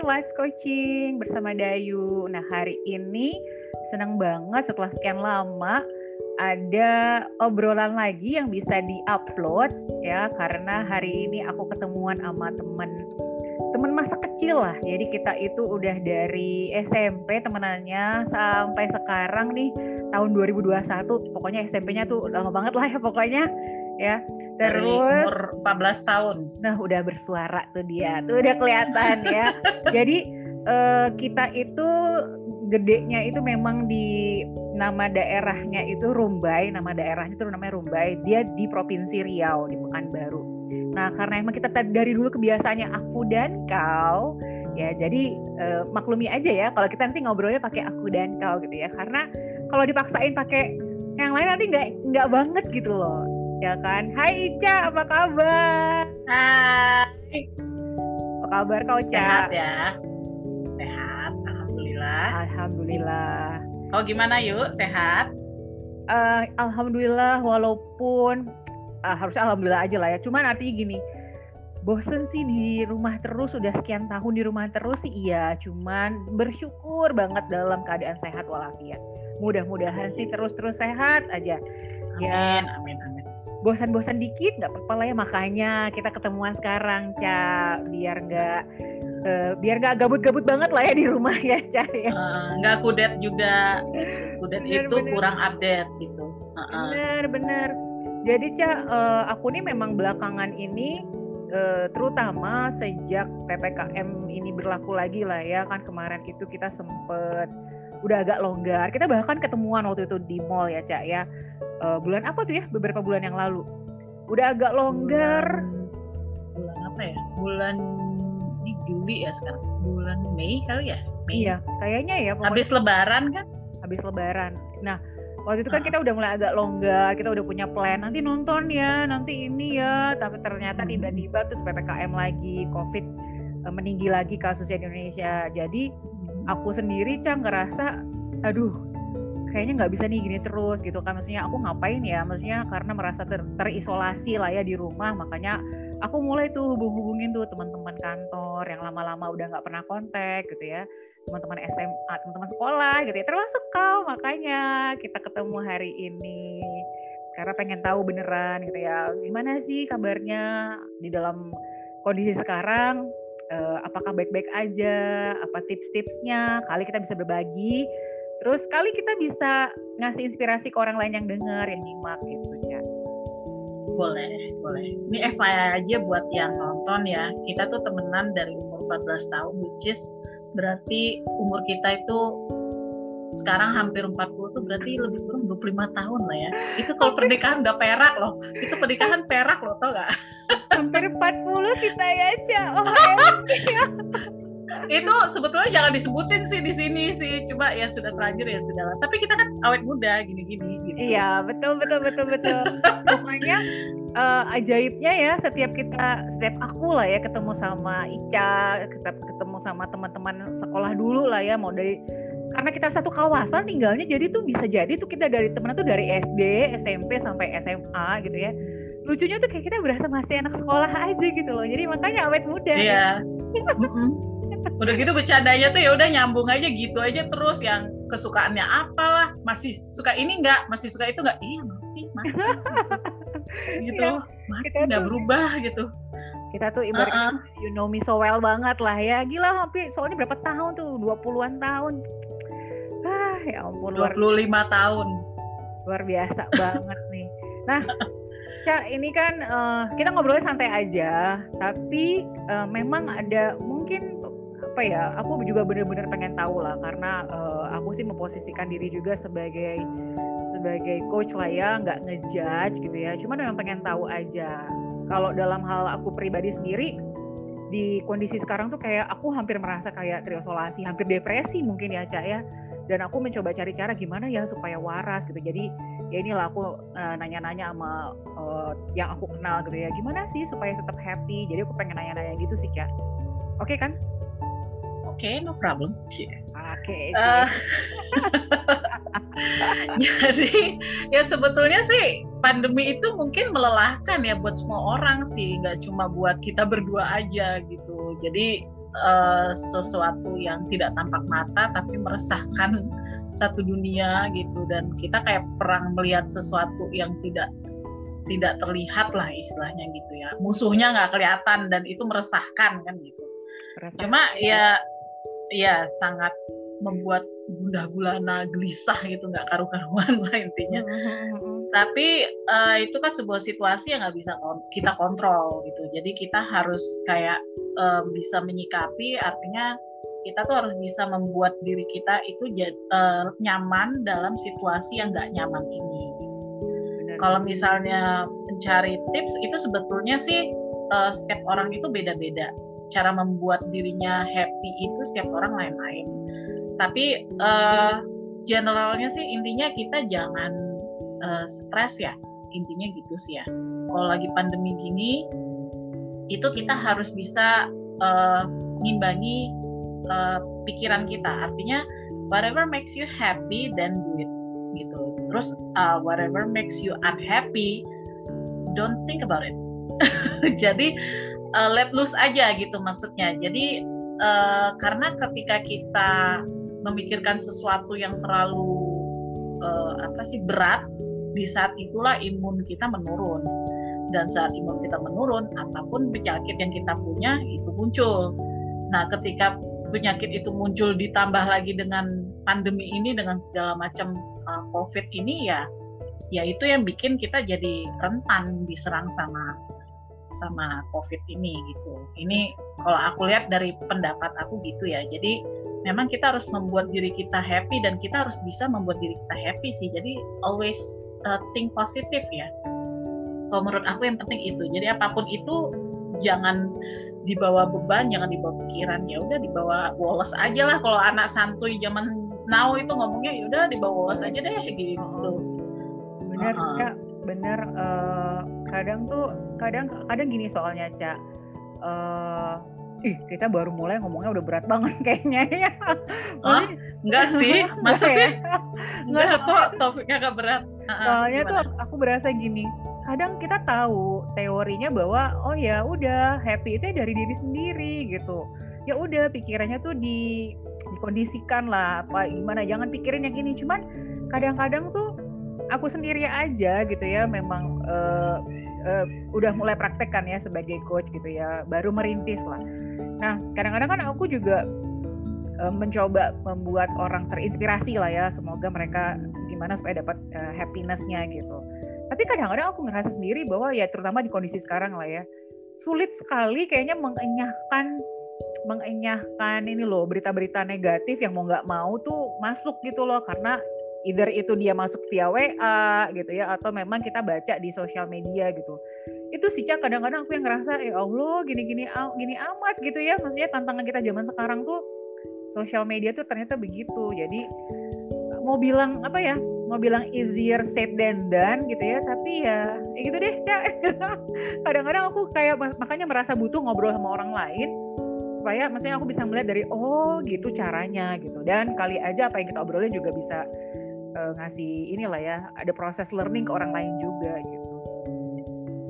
Happy Life Coaching bersama Dayu. Nah, hari ini senang banget setelah sekian lama ada obrolan lagi yang bisa di-upload ya karena hari ini aku ketemuan sama temen temen masa kecil lah. Jadi kita itu udah dari SMP temenannya sampai sekarang nih tahun 2021. Pokoknya SMP-nya tuh lama banget lah ya pokoknya ya. Terus Dari umur 14 tahun. Nah, udah bersuara tuh dia. Tuh udah kelihatan ya. Jadi uh, kita itu gedenya itu memang di nama daerahnya itu Rumbai, nama daerahnya itu namanya Rumbai. Dia di Provinsi Riau di Pekanbaru. Nah, karena emang kita dari dulu kebiasaannya aku dan kau, ya jadi uh, maklumi aja ya kalau kita nanti ngobrolnya pakai aku dan kau gitu ya. Karena kalau dipaksain pakai yang lain nanti nggak nggak banget gitu loh ya kan? Hai Ica, apa kabar? Hai. Apa kabar kau, Ica? Sehat ya. Sehat, alhamdulillah. Alhamdulillah. Kau gimana yuk? Sehat? Uh, alhamdulillah walaupun uh, harusnya alhamdulillah aja lah ya. Cuman artinya gini, bosen sih di rumah terus udah sekian tahun di rumah terus sih iya cuman bersyukur banget dalam keadaan sehat walafiat mudah-mudahan sih terus-terus sehat aja amin ya, amin amin bosan-bosan dikit nggak apa-apa lah ya makanya kita ketemuan sekarang Ca. Biar nggak uh, biar nggak gabut-gabut banget lah ya di rumah ya Ca ya. Nggak uh, kudet juga. Kudet bener, itu bener. kurang update gitu. Uh -uh. bener bener. Jadi Ca uh, aku nih memang belakangan ini uh, terutama sejak ppkm ini berlaku lagi lah ya kan kemarin itu kita sempet udah agak longgar. Kita bahkan ketemuan waktu itu di mall ya Ca ya. Uh, bulan apa tuh ya? Beberapa bulan yang lalu. Udah agak longgar. Bulan, bulan apa ya? Bulan di Juli ya sekarang. Bulan Mei kali ya? Mei. iya kayaknya ya pokoknya. habis Lebaran kan? Habis Lebaran. Nah waktu itu kan kita udah mulai agak longgar kita udah punya plan nanti nonton ya nanti ini ya. Tapi ternyata hmm. tiba-tiba tuh ppkm lagi covid eh, meninggi lagi kasusnya di Indonesia. Jadi aku sendiri cang ngerasa aduh kayaknya nggak bisa nih gini terus gitu kan. Maksudnya aku ngapain ya? Maksudnya karena merasa ter terisolasi lah ya di rumah. Makanya aku mulai tuh hubung-hubungin tuh teman-teman kantor yang lama-lama udah nggak pernah kontak gitu ya teman-teman SMA teman-teman sekolah gitu ya termasuk kau makanya kita ketemu hari ini karena pengen tahu beneran gitu ya gimana sih kabarnya di dalam kondisi sekarang uh, apakah baik-baik aja apa tips-tipsnya kali kita bisa berbagi Terus kali kita bisa ngasih inspirasi ke orang lain yang dengar, yang nyimak gitu ya. Boleh, boleh. Ini FYI aja buat yang nonton ya. Kita tuh temenan dari umur 14 tahun, which is berarti umur kita itu sekarang hampir 40 tuh berarti lebih kurang 25 tahun lah ya. Itu kalau pernikahan udah perak loh. Itu pernikahan perak loh, tau gak? Hampir 40 kita ya, Ca. Oh, itu sebetulnya jangan disebutin sih di sini sih coba ya sudah terlanjur ya sudah lah tapi kita kan awet muda gini-gini gitu iya betul betul betul betul pokoknya uh, ajaibnya ya setiap kita setiap aku lah ya ketemu sama Ica ketemu sama teman-teman sekolah dulu lah ya mau dari karena kita satu kawasan tinggalnya jadi tuh bisa jadi tuh kita dari temen tuh dari SD SMP sampai SMA gitu ya. Lucunya tuh kayak kita berasa masih anak sekolah aja gitu loh jadi makanya awet muda. Iya. Udah gitu bercandanya tuh ya udah nyambung aja gitu aja terus yang kesukaannya apalah masih suka ini enggak masih suka itu enggak iya masih masih gitu. Ya, masih nggak berubah gitu. Kita tuh ibaratnya uh -uh. you know me so well banget lah ya. Gila hampir soalnya berapa tahun tuh? 20-an tahun. Ah ya ampun 25 luar, tahun. Luar biasa banget nih. Nah Kak, ini kan uh, kita ngobrolnya santai aja, tapi uh, memang ada mungkin apa ya aku juga bener-bener pengen tahu lah karena uh, aku sih memposisikan diri juga sebagai sebagai coach lah ya nggak ngejudge gitu ya. Cuman memang pengen tahu aja. Kalau dalam hal aku pribadi sendiri di kondisi sekarang tuh kayak aku hampir merasa kayak terisolasi hampir depresi mungkin ya cak ya. Dan aku mencoba cari cara gimana ya supaya waras gitu. Jadi ya inilah aku uh, nanya-nanya sama uh, yang aku kenal gitu ya. Gimana sih supaya tetap happy? Jadi aku pengen nanya-nanya gitu sih cak. Oke okay, kan? Okay, no problem. Oke. Okay, uh, jadi ya sebetulnya sih pandemi itu mungkin melelahkan ya buat semua orang sih, nggak cuma buat kita berdua aja gitu. Jadi uh, sesuatu yang tidak tampak mata tapi meresahkan satu dunia gitu. Dan kita kayak perang melihat sesuatu yang tidak tidak terlihat lah istilahnya gitu ya. Musuhnya nggak kelihatan dan itu meresahkan kan gitu. Resahkan. cuma ya ya sangat membuat gundah gulana gelisah gitu nggak karu-karuan lah intinya. Hmm, hmm, hmm, tapi uh, itu kan sebuah situasi yang nggak bisa kita kontrol gitu. Jadi kita harus kayak uh, bisa menyikapi artinya kita tuh harus bisa membuat diri kita itu uh, nyaman dalam situasi yang nggak nyaman ini. Kalau misalnya mencari tips itu sebetulnya sih uh, setiap orang itu beda-beda. Cara membuat dirinya happy itu setiap orang lain-lain tapi uh, generalnya sih intinya kita jangan uh, stres ya. Intinya gitu sih ya. Kalau lagi pandemi gini itu kita harus bisa uh, ngimbangi uh, pikiran kita. Artinya whatever makes you happy then do it gitu. Terus uh, whatever makes you unhappy don't think about it. Jadi uh, let loose aja gitu maksudnya. Jadi uh, karena ketika kita memikirkan sesuatu yang terlalu uh, apa sih berat di saat itulah imun kita menurun. Dan saat imun kita menurun apa pun penyakit yang kita punya itu muncul. Nah ketika penyakit itu muncul ditambah lagi dengan pandemi ini dengan segala macam uh, covid ini ya ya itu yang bikin kita jadi rentan diserang sama sama covid ini gitu. Ini kalau aku lihat dari pendapat aku gitu ya. Jadi memang kita harus membuat diri kita happy dan kita harus bisa membuat diri kita happy sih jadi always uh, think positif ya. Kalau menurut aku yang penting itu. Jadi apa pun itu jangan dibawa beban, jangan dibawa pikiran. Ya udah dibawa woles aja lah. Kalau anak santuy zaman now itu ngomongnya ya udah dibawa woles aja deh gitu. Bener, uh -huh. Kak. Bener. Uh, kadang tuh, kadang kadang gini soalnya, Cak. Uh, ih kita baru mulai ngomongnya udah berat banget kayaknya ya. Oh, enggak sih, sih? Enggak kok topiknya gak berat. Soalnya tuh aku berasa gini, kadang kita tahu teorinya bahwa oh ya udah happy itu dari diri sendiri gitu. Ya udah pikirannya tuh di dikondisikan lah apa gimana jangan pikirin yang ini cuman kadang-kadang tuh aku sendiri aja gitu ya memang uh, uh, udah mulai praktek kan ya sebagai coach gitu ya baru merintis lah nah kadang-kadang kan aku juga uh, mencoba membuat orang terinspirasi lah ya semoga mereka gimana supaya dapat uh, happinessnya gitu. Tapi kadang-kadang aku ngerasa sendiri bahwa ya terutama di kondisi sekarang lah ya sulit sekali kayaknya mengenyahkan mengenyahkan ini loh berita-berita negatif yang mau nggak mau tuh masuk gitu loh karena either itu dia masuk via WA gitu ya atau memang kita baca di sosial media gitu itu sih cak kadang-kadang aku yang ngerasa ya Allah gini-gini gini amat gitu ya. Maksudnya tantangan kita zaman sekarang tuh sosial media tuh ternyata begitu. Jadi mau bilang apa ya mau bilang easier said than done gitu ya tapi ya, ya gitu deh cak. Kadang-kadang aku kayak makanya merasa butuh ngobrol sama orang lain supaya maksudnya aku bisa melihat dari oh gitu caranya gitu. Dan kali aja apa yang kita obrolin juga bisa uh, ngasih inilah ya ada proses learning ke orang lain juga gitu.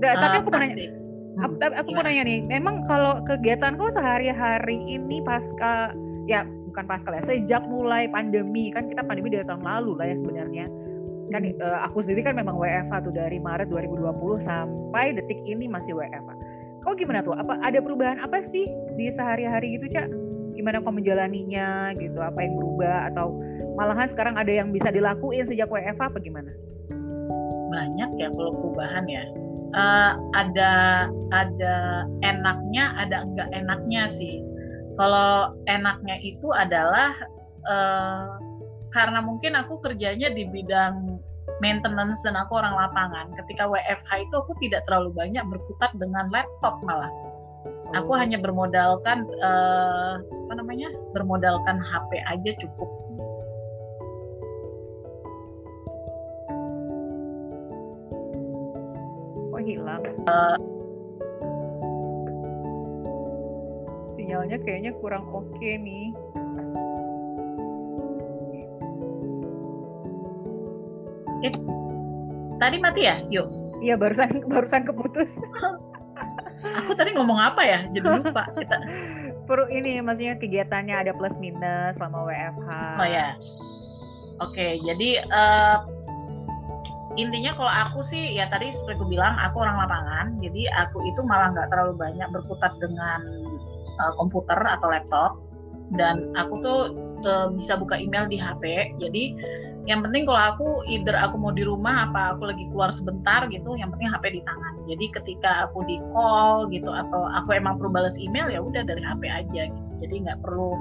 Uh, tapi aku mau nanya, hmm, aku, aku mau nanya nih, memang kalau kegiatan kau sehari-hari ini pasca ya bukan pasca ya, sejak mulai pandemi kan kita pandemi dari tahun lalu lah ya sebenarnya kan uh, aku sendiri kan memang WFH tuh dari Maret 2020 sampai detik ini masih WFH. Kau gimana tuh? Apa ada perubahan apa sih di sehari-hari gitu, Cak? Gimana kau menjalaninya gitu? Apa yang berubah atau malahan sekarang ada yang bisa dilakuin sejak WFH apa gimana? Banyak ya kalau perubahan ya. Uh, ada ada enaknya, ada enggak enaknya sih. Kalau enaknya itu adalah uh, karena mungkin aku kerjanya di bidang maintenance dan aku orang lapangan. Ketika WFH itu aku tidak terlalu banyak berkutat dengan laptop malah. Aku oh. hanya bermodalkan uh, apa namanya? bermodalkan HP aja cukup hilang. Uh, Sinyalnya kayaknya kurang oke okay nih. Eh, tadi mati ya? Yuk. Iya barusan barusan keputus. Aku tadi ngomong apa ya? Jadi lupa kita. Perlu ini maksudnya kegiatannya ada plus minus selama WFH oh ya oke jadi uh, intinya kalau aku sih ya tadi seperti aku bilang aku orang lapangan jadi aku itu malah nggak terlalu banyak berkutat dengan uh, komputer atau laptop. Dan aku tuh uh, bisa buka email di HP jadi yang penting kalau aku either aku mau di rumah apa aku lagi keluar sebentar gitu yang penting HP di tangan. Jadi ketika aku di call gitu atau aku emang perlu balas email ya udah dari HP aja gitu. Jadi nggak perlu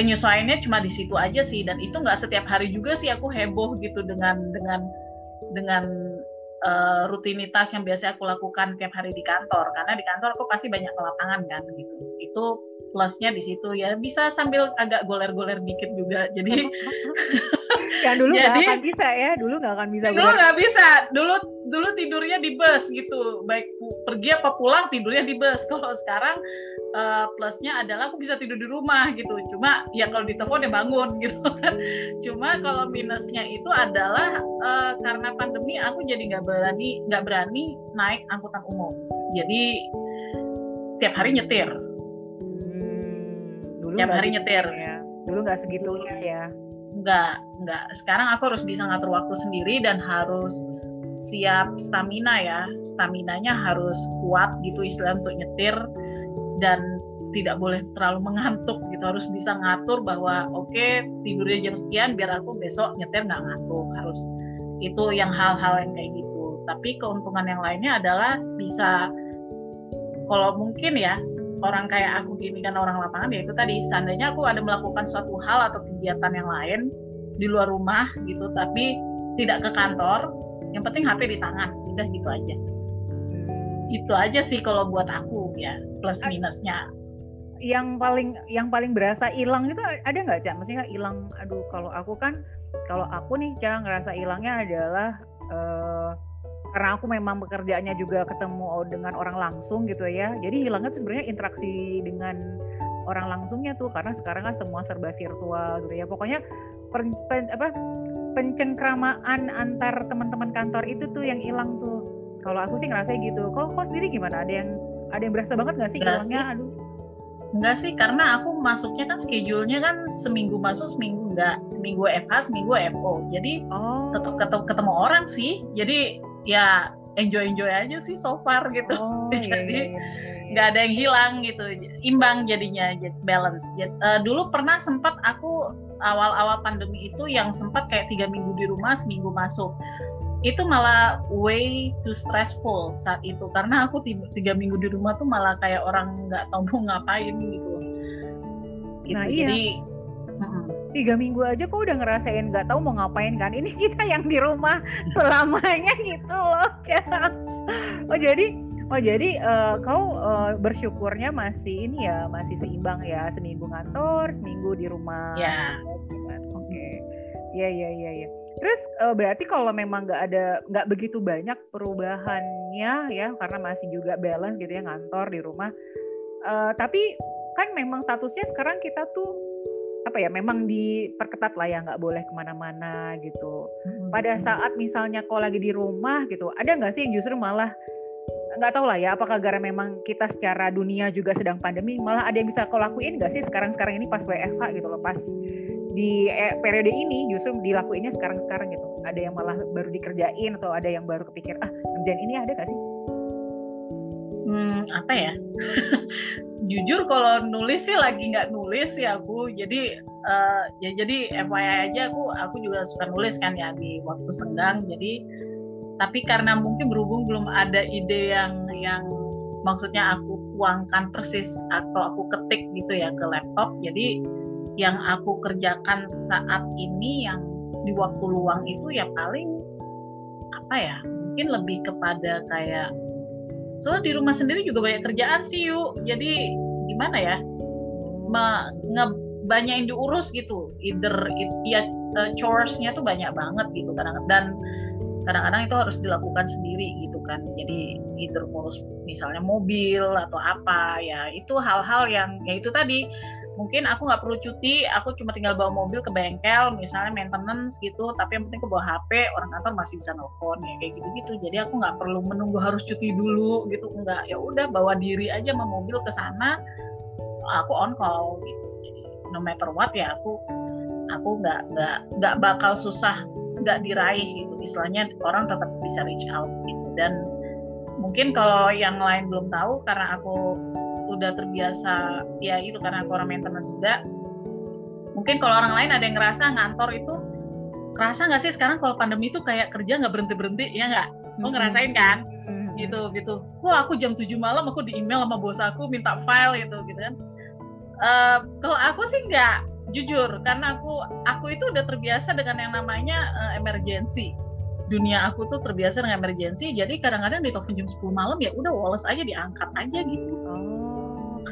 penyesuaiannya cuma di situ aja sih. Dan itu nggak setiap hari juga sih aku heboh gitu dengan dengan dengan uh, rutinitas yang biasa aku lakukan tiap hari di kantor. Karena di kantor aku pasti banyak ke lapangan kan gitu. Itu plusnya di situ ya. Bisa sambil agak goler-goler dikit juga jadi yang dulu nggak akan bisa ya dulu nggak akan bisa dulu nggak bisa. Dulu dulu tidurnya di bus gitu. Baik pergi apa pulang tidurnya di bus. Kalau sekarang uh, plusnya adalah aku bisa tidur di rumah gitu. Cuma ya kalau ditelepon ya bangun gitu kan. Cuma kalau minusnya itu adalah uh, karena pandemi aku jadi nggak berani nggak berani naik angkutan umum. Jadi tiap hari nyetir dulu tiap hari nyetir. ya. dulu nggak segitunya ya nggak. nggak sekarang aku harus bisa ngatur waktu sendiri dan harus siap stamina ya. Staminanya harus kuat gitu istilah untuk nyetir dan tidak boleh terlalu mengantuk gitu. Harus bisa ngatur bahwa oke okay, tidurnya jam sekian biar aku besok nyetir nggak ngantuk. Harus itu yang hal-hal yang kayak gitu. Tapi keuntungan yang lainnya adalah bisa kalau mungkin ya orang kayak aku gini kan orang lapangan ya itu tadi. Seandainya aku ada melakukan suatu hal atau kegiatan yang lain di luar rumah gitu tapi tidak ke kantor yang penting HP di tangan udah gitu aja. Hmm. itu aja sih kalau buat aku ya plus minusnya. Yang paling yang paling berasa hilang itu ada nggak cak? Maksudnya hilang aduh kalau aku kan kalau aku nih cak ngerasa hilangnya adalah uh, karena aku memang pekerjaannya juga ketemu dengan orang langsung gitu ya jadi hilangnya tuh sebenarnya interaksi dengan orang langsungnya tuh karena sekarang kan semua serba virtual gitu ya pokoknya pen, pen, apa pencengkramaan antar teman-teman kantor itu tuh yang hilang tuh kalau aku sih ngerasa gitu kok kok sendiri gimana ada yang ada yang berasa banget gak sih hilangnya aduh Enggak sih, karena aku masuknya kan schedule-nya kan seminggu masuk, seminggu enggak. Seminggu FH, seminggu FO. Jadi oh. tetap ketemu, ketemu orang sih. Jadi ya enjoy enjoy aja sih so far gitu. Oh, jadi iya, iya, iya. nggak ada yang hilang gitu. Imbang jadinya balance. Uh, dulu pernah sempat aku awal-awal pandemi itu yang sempat kayak tiga minggu di rumah seminggu masuk. Itu malah way too stressful saat itu. Karena aku tiga, minggu di rumah tuh malah kayak orang nggak tahu mau ngapain gitu, gitu. Nah, iya. jadi tiga minggu aja kok udah ngerasain nggak tahu mau ngapain kan. Ini kita yang di rumah selamanya gitu loh oh jadi oh jadi uh, kau uh, bersyukurnya masih ini ya masih seimbang ya seminggu ngantor seminggu di rumah. Ya oke. Okay. ya ya ya ya terus uh, berarti kalau memang nggak ada nggak begitu banyak perubahannya ya karena masih juga balance gitu ya ngantor di rumah uh, tapi kan memang statusnya sekarang kita tuh apa ya memang diperketat lah ya nggak boleh ke mana-mana gitu. Pada saat misalnya kau lagi di rumah gitu, ada nggak sih yang justru malah nggak tahu lah ya apakah gara memang kita secara dunia juga sedang pandemi malah ada yang bisa kau lakuin nggak sih sekarang-sekarang ini pas WFH gitu loh pas di eh, periode ini justru dilakuinnya sekarang-sekarang gitu ada yang malah baru dikerjain atau ada yang baru kepikir ah kerjaan ini ada gak sih? Hmm, apa ya? jujur kalau nulis sih lagi nggak nulis ya aku jadi uh, ya jadi FYI aja aku aku juga suka nulis kan ya di waktu senggang jadi tapi karena mungkin berhubung belum ada ide yang yang maksudnya aku tuangkan persis atau aku ketik gitu ya ke laptop jadi yang aku kerjakan saat ini yang di waktu luang itu ya paling apa ya mungkin lebih kepada kayak soalnya di rumah sendiri juga banyak kerjaan sih yuk jadi gimana ya? Me, nge, banyak yang diurus gitu. Either it, ya uh, chores-nya tuh banyak banget gitu. Kadang dan kadang-kadang itu harus dilakukan sendiri gitu kan. Jadi either ngurus misalnya mobil atau apa ya itu hal-hal yang ya itu tadi mungkin aku nggak perlu cuti aku cuma tinggal bawa mobil ke bengkel misalnya maintenance gitu tapi yang penting aku bawa HP orang kantor masih bisa nelfon ya kayak gitu gitu jadi aku nggak perlu menunggu harus cuti dulu gitu nggak. Ya udah bawa diri aja sama mobil ke sana aku on call gitu. Jadi no matter what ya aku aku nggak nggak nggak bakal susah nggak diraih gitu. Istilahnya orang tetap bisa reach out gitu. Dan mungkin kalau yang lain belum tahu karena aku udah terbiasa ya itu karena aku orang maintenance juga mungkin kalau orang lain ada yang ngerasa ngantor itu kerasa nggak sih sekarang kalau pandemi itu kayak kerja nggak berhenti berhenti ya nggak? Lo ngerasain kan? Gitu gitu. Wah aku jam 7 malam aku di email sama bos aku minta file gitu gitu kan. Uh, kalau aku sih nggak jujur. Karena aku aku itu udah terbiasa dengan yang namanya uh, emergency. Dunia aku tuh terbiasa dengan emergency jadi kadang-kadang di telepon jam 10 malam ya udah woles aja diangkat aja gitu. Oh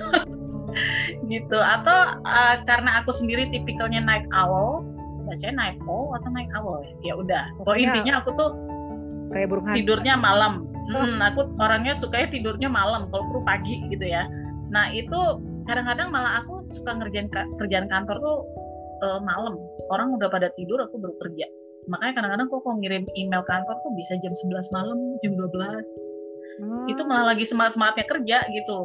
gitu. Atau uh, karena aku sendiri tipikalnya night owl bacanya night owl atau night owl ya, ya udah. Oh intinya aku tuh kayak burung tidurnya malam. Hmm, aku orangnya sukanya tidurnya malam kalau perlu pagi gitu ya. Nah itu kadang-kadang malah aku suka ngerjain kerjaan kantor tuh uh, malam. Orang udah pada tidur aku baru kerja. Makanya kadang-kadang kok kalau ngirim email kantor tuh bisa jam 11 malam jam 12 hmm. itu malah lagi semangat-semangatnya kerja gitu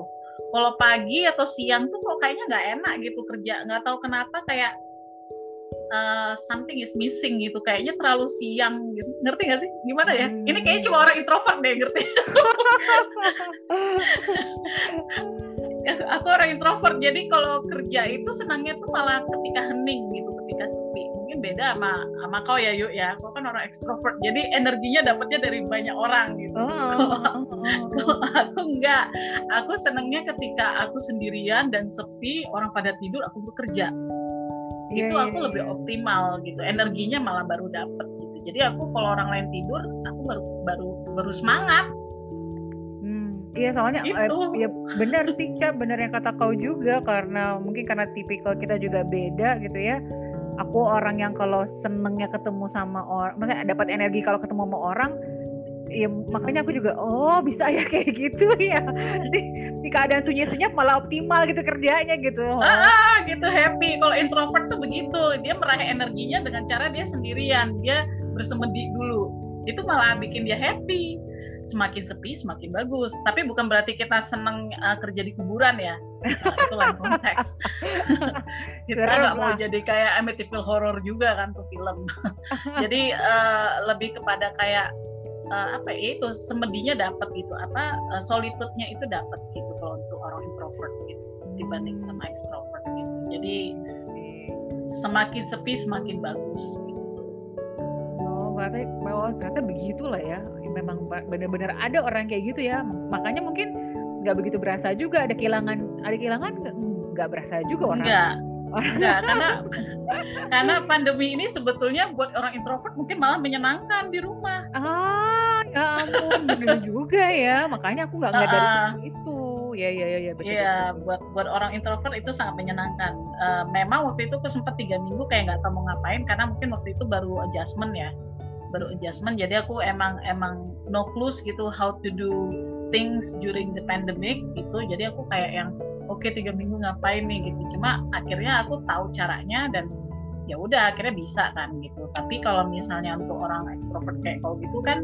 kalau pagi atau siang tuh kok kayaknya nggak enak gitu kerja. Nggak tahu kenapa kayak uh, something is missing gitu. Kayaknya terlalu siang gitu. Ngerti gak sih? Gimana ya? Hmm. ini kayaknya cuma orang introvert deh ngerti? Aku orang introvert. Jadi kalau kerja itu senangnya tuh malah ketika hening gitu ketika sepi. Mungkin beda sama sama kau ya yuk ya. Kau kan orang ekstrovert jadi energinya dapatnya dari banyak orang gitu. Oh, kalau oh, oh. kalau aku enggak. Aku senangnya ketika aku sendirian dan sepi orang pada tidur aku bekerja. Yeah, itu yeah, aku yeah. lebih iya. optimal gitu. Energinya malah baru dapet gitu. Jadi aku kalau orang lain tidur aku baru baru baru semangat. Hmm, Iya soalnya eh, itu. Eh, ya benar sih Ca, benar yang kata kau juga karena mungkin karena tipikal kita juga beda gitu ya aku orang yang kalau senengnya ketemu sama orang, maksudnya dapat energi kalau ketemu sama orang, ya makanya aku juga oh bisa ya kayak gitu ya. Di, di keadaan sunyi senyap malah optimal gitu kerjanya gitu. Ah gitu happy. Kalau introvert tuh begitu. Dia meraih energinya dengan cara dia sendirian. Dia bersemedi dulu. Itu malah bikin dia happy semakin sepi semakin bagus. Tapi bukan berarti kita seneng uh, kerja di kuburan ya. Nah, itu lain konteks. kita nggak mau jadi kayak Amityville horror juga kan tuh film. jadi uh, lebih kepada kayak uh, apa ya itu semedinya dapat gitu apa uh, solitude-nya itu dapat gitu kalau untuk orang introvert gitu dibanding sama extrovert gitu. Jadi semakin sepi semakin bagus gitu ternyata bahwa ternyata begitulah ya memang benar-benar ada orang kayak gitu ya. Makanya mungkin nggak begitu berasa juga ada kehilangan ada kehilangan nggak berasa juga orang. Enggak enggak karena karena pandemi ini sebetulnya buat orang introvert mungkin malah menyenangkan di rumah. Ah ya ampun benar juga ya. Makanya aku nggak nggak dari uh, itu ya ya ya ya betul. Iya, buat buat orang introvert itu sangat menyenangkan. Uh, memang waktu itu aku sempat tiga minggu kayak nggak tahu mau ngapain karena mungkin waktu itu baru adjustment ya baru adjustment. Jadi aku emang emang no clues gitu how to do things during the pandemic gitu. Jadi aku kayak yang oke okay, tiga minggu ngapain nih? gitu. Cuma akhirnya aku tahu caranya dan ya udah akhirnya bisa kan gitu. Tapi kalau misalnya untuk orang ekstrovert kayak kau gitu kan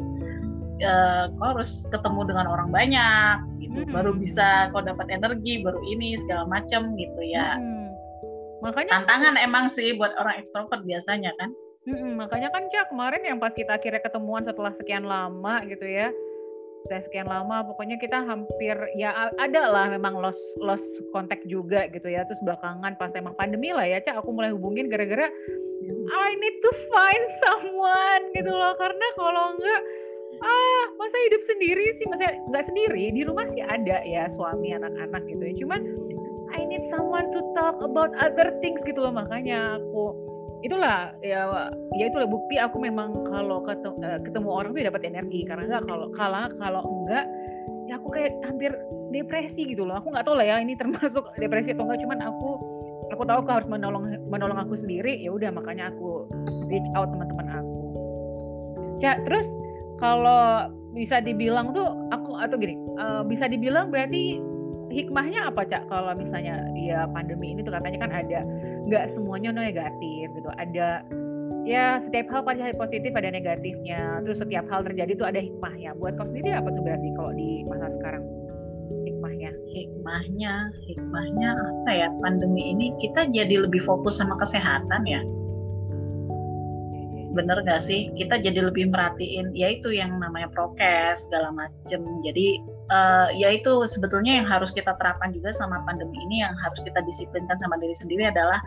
uh, kau harus ketemu dengan orang banyak gitu. Hmm. baru bisa kau dapat energi baru ini segala macam gitu ya. Hmm. makanya tantangan emang sih buat orang ekstrovert biasanya kan Mm-mm, makanya kan Cak kemarin yang pas kita akhirnya ketemuan setelah sekian lama gitu ya. Setelah sekian lama pokoknya kita hampir ya ada lah memang lost lost kontak juga gitu ya. Terus belakangan pas emang pandemi lah ya Cak aku mulai hubungin gara-gara I need to find someone gitu loh. Karena kalau enggak ah masa hidup sendiri sih? Masa nggak sendiri di rumah sih ada ya suami anak-anak gitu ya. Cuman I need someone to talk about other things gitu loh. Makanya aku itulah ya ya itulah bukti aku memang kalau ketemu, eh, ketemu orang tuh dapat energi. Karena enggak kalau kalau kalau enggak ya aku kayak hampir depresi gitu loh. Aku nggak tahu lah ya ini termasuk depresi atau enggak cuman aku aku tahu aku harus menolong menolong aku sendiri. Ya udah makanya aku reach out teman-teman aku. Cak terus kalau bisa dibilang tuh aku atau gini uh, bisa dibilang berarti hikmahnya apa cak? Kalau misalnya ya pandemi ini tuh katanya kan ada nggak semuanya negatif gitu. Ada ya setiap hal pasti ada positif ada negatifnya. Terus setiap hal terjadi tuh ada hikmahnya. Buat kau sendiri apa tuh berarti kalau di masa sekarang hikmahnya? Hikmahnya hikmahnya apa ya? Pandemi ini kita jadi lebih fokus sama kesehatan ya. Bener gak sih? Kita jadi lebih merhatiin yaitu yang namanya prokes segala macem. Jadi uh, ya sebetulnya yang harus kita terapkan juga sama pandemi ini yang harus kita disiplinkan sama diri sendiri adalah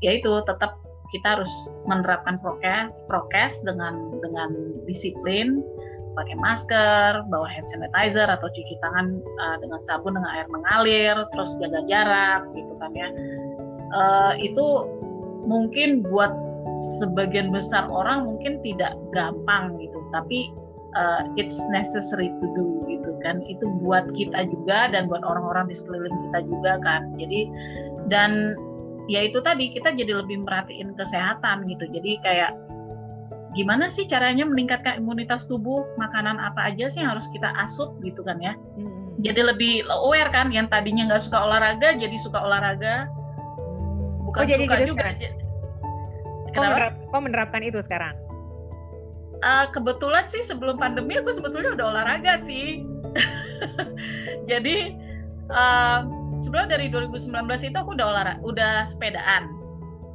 yaitu tetap kita harus menerapkan prokes prokes dengan dengan disiplin pakai masker, bawa hand sanitizer atau cuci tangan uh, dengan sabun dengan air mengalir, terus jaga jarak gitu kan ya. Uh, itu mungkin buat sebagian besar orang mungkin tidak gampang gitu, tapi uh, it's necessary to do kan. Itu buat kita juga dan buat orang-orang di sekeliling kita juga kan. Jadi dan ya itu tadi kita jadi lebih merhatiin kesehatan gitu. Jadi kayak gimana sih caranya meningkatkan imunitas tubuh makanan apa aja sih yang harus kita asup gitu kan ya hmm. jadi lebih aware kan yang tadinya nggak suka olahraga jadi suka olahraga bukan oh, jadi suka gitu juga kok, menerap, kok menerapkan itu sekarang uh, kebetulan sih sebelum pandemi aku sebetulnya udah olahraga sih jadi uh, sebelum dari 2019 itu aku udah olahraga udah sepedaan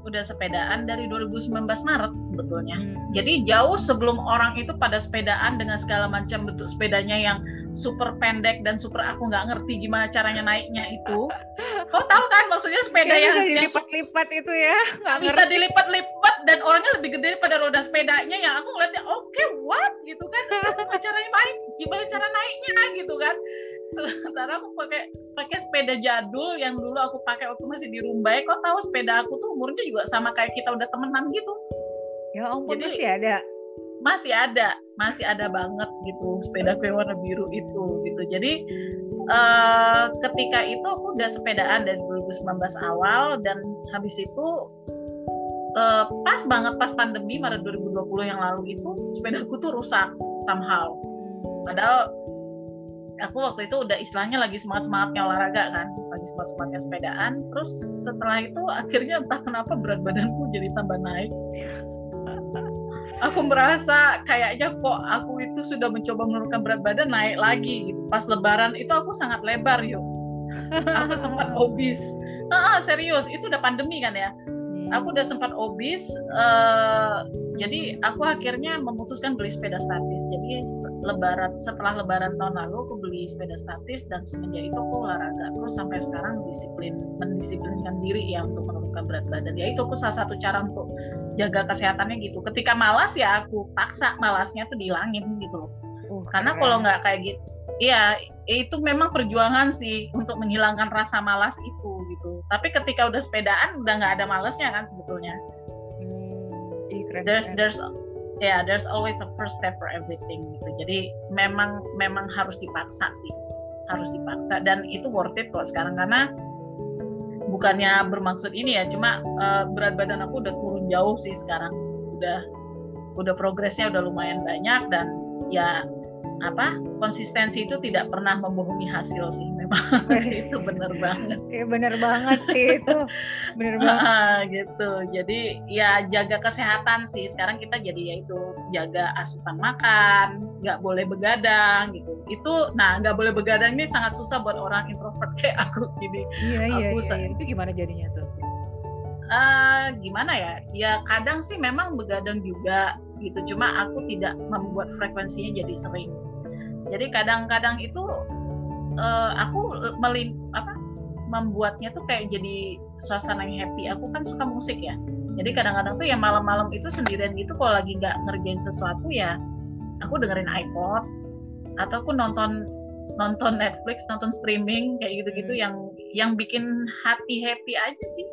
udah sepedaan dari 2019 Maret sebetulnya. Hmm. Jadi jauh sebelum orang itu pada sepedaan dengan segala macam bentuk sepedanya yang super pendek dan super aku nggak ngerti gimana caranya naiknya itu. Kau tahu kan maksudnya sepeda ya, yang dilipat-lipat itu ya? Nggak bisa dilipat-lipat dan orangnya lebih gede pada roda sepedanya yang aku ngeliatnya oke okay, what gitu kan? Gimana caranya naik? Gimana cara naiknya gitu kan? Sementara aku pakai pakai sepeda jadul yang dulu aku pakai waktu masih di Rumbai kok tahu sepeda aku tuh umurnya juga sama kayak kita udah temenan gitu? Ya ampun Jadi, masih ada. masih ada masih ada banget gitu sepeda yang warna biru itu gitu. Jadi uh, ketika itu aku udah sepedaan dari 2019 awal dan habis itu uh, pas banget pas pandemi Maret 2020 yang lalu itu sepedaku tuh rusak somehow. Padahal aku waktu itu udah istilahnya lagi semangat semangatnya olahraga kan lagi semangat semangatnya sepedaan. Terus setelah itu akhirnya entah kenapa berat badanku jadi tambah naik. Aku merasa kayaknya kok aku itu sudah mencoba menurunkan berat badan naik lagi gitu. Pas lebaran itu aku sangat lebar yuk. Aku sempat obes. Ah, serius itu udah pandemi kan ya aku udah sempat obes uh, jadi aku akhirnya memutuskan beli sepeda statis. Jadi lebaran setelah lebaran tahun lalu aku beli sepeda statis dan semenjak itu aku olahraga. Terus sampai sekarang disiplin mendisiplinkan diri ya untuk menurunkan berat badan. Ya itu aku salah satu cara untuk jaga kesehatannya gitu. Ketika malas ya aku paksa malasnya tuh dihilangin gitu loh. Uh, karena kalau nggak kayak gitu Iya, itu memang perjuangan sih untuk menghilangkan rasa malas itu gitu. Tapi ketika udah sepedaan udah nggak ada malasnya kan sebetulnya. Hmm, there's there's ya yeah, there's always a first step for everything gitu. Jadi memang memang harus dipaksa sih, harus dipaksa dan itu worth it kok sekarang karena bukannya bermaksud ini ya, cuma uh, berat badan aku udah turun jauh sih sekarang. Udah udah progresnya udah lumayan banyak dan ya apa konsistensi itu tidak pernah membohongi hasil sih memang. Itu benar banget. Ya benar banget sih itu benar banget. Gitu. Jadi ya jaga kesehatan sih. Sekarang kita jadi yaitu jaga asupan makan nggak boleh begadang gitu. Itu nah nggak boleh begadang ini sangat susah buat orang introvert kayak aku. Gini iya, iya, aku iya, iya. itu gimana jadinya tuh? Uh, gimana ya? Ya kadang sih memang begadang juga gitu. Cuma aku tidak membuat frekuensinya jadi sering jadi kadang-kadang itu uh, aku melim apa membuatnya tuh kayak jadi suasana yang happy. Aku kan suka musik ya. Jadi kadang-kadang tuh ya malam-malam itu sendirian gitu kalau lagi nggak ngerjain sesuatu ya aku dengerin iPod atau aku nonton nonton Netflix nonton streaming kayak gitu-gitu hmm. yang yang bikin hati happy aja sih.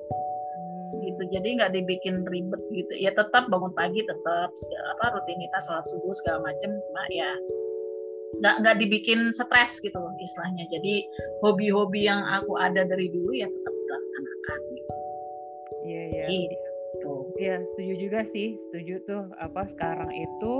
Gitu jadi nggak dibikin ribet gitu. Ya tetap bangun pagi tetap apa rutinitas sholat subuh segala macem. Cuma ya nggak nggak dibikin stres gitu loh istilahnya. Jadi hobi-hobi yang aku ada dari dulu ya tetap dilaksanakan. Iya iya. Gitu. Iya setuju juga sih. Setuju tuh apa sekarang itu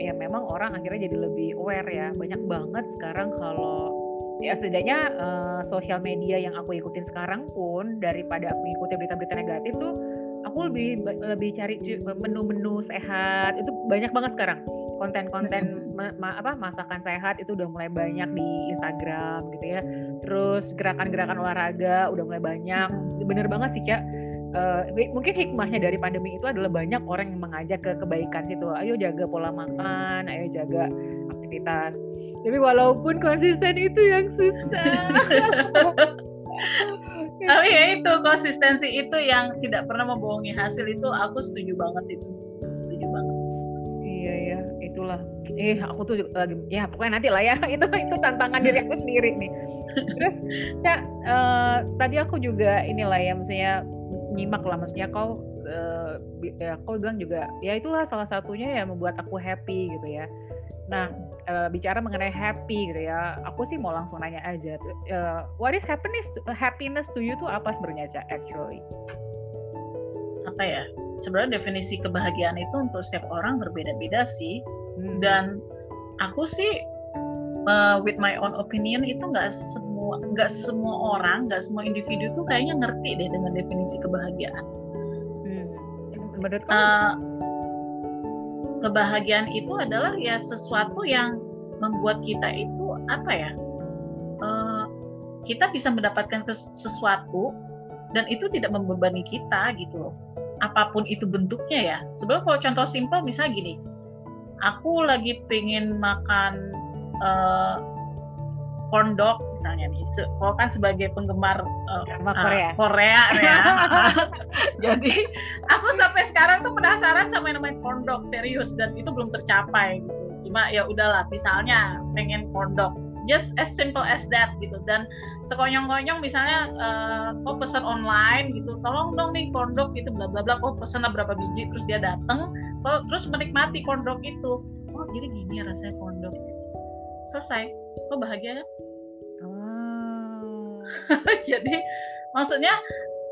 ya memang orang akhirnya jadi lebih aware ya. Banyak banget sekarang kalau ya setidaknya uh, sosial media yang aku ikutin sekarang pun daripada aku ikutin berita-berita negatif tuh aku lebih lebih cari menu-menu sehat. Itu banyak banget sekarang konten-konten ma ma apa masakan sehat itu udah mulai banyak di Instagram gitu ya. Terus gerakan-gerakan olahraga udah mulai banyak. Bener banget sih cak. Uh, mungkin hikmahnya dari pandemi itu adalah banyak orang yang mengajak ke kebaikan situ ayo jaga pola makan ayo jaga aktivitas. Tapi walaupun konsisten itu yang susah. Tapi ya itu konsistensi itu yang tidak pernah membohongi hasil itu aku setuju banget itu. Setuju banget. Ya, itulah. Eh aku tuh lagi ya pokoknya nanti lah ya itu itu tantangan diri aku sendiri nih. Terus ya uh, tadi aku juga inilah ya maksudnya nyimak lah maksudnya kau uh, ya kau bilang juga ya itulah salah satunya yang membuat aku happy gitu ya. Nah, uh, bicara mengenai happy gitu ya, aku sih mau langsung nanya aja. Uh, what is happiness? Happiness to you tuh apa sebenarnya, actually? Apa ya? Sebenarnya definisi kebahagiaan itu untuk setiap orang berbeda-beda sih. Hmm. Dan aku sih, uh, with my own opinion itu nggak semua nggak semua orang, nggak semua individu tuh kayaknya ngerti deh dengan definisi kebahagiaan. Hmm. Menurut? Uh, kebahagiaan itu adalah ya sesuatu yang membuat kita itu apa ya uh, kita bisa mendapatkan sesuatu dan itu tidak membebani kita gitu loh apa pun itu bentuknya ya sebelum kalau contoh simpel misalnya gini aku lagi pengen makan uh, corn dog misalnya nih. Kalau kan sebagai penggemar uh, Korea, uh, Korea ya. Jadi aku sampai sekarang tuh penasaran sama yang namanya corn dog serius. Dan itu belum tercapai gitu. Cuma ya udahlah misalnya pengen corn dog just as simple as that gitu. Dan sekonyong-konyong misalnya uh, kok pesan online gitu tolong dong nih corn dog gitu bla bla bla kok pesan berapa biji terus dia dateng kok terus menikmati corn dog itu. Oh jadi gini rasanya corn dog selesai. Kok bahagia ya jadi maksudnya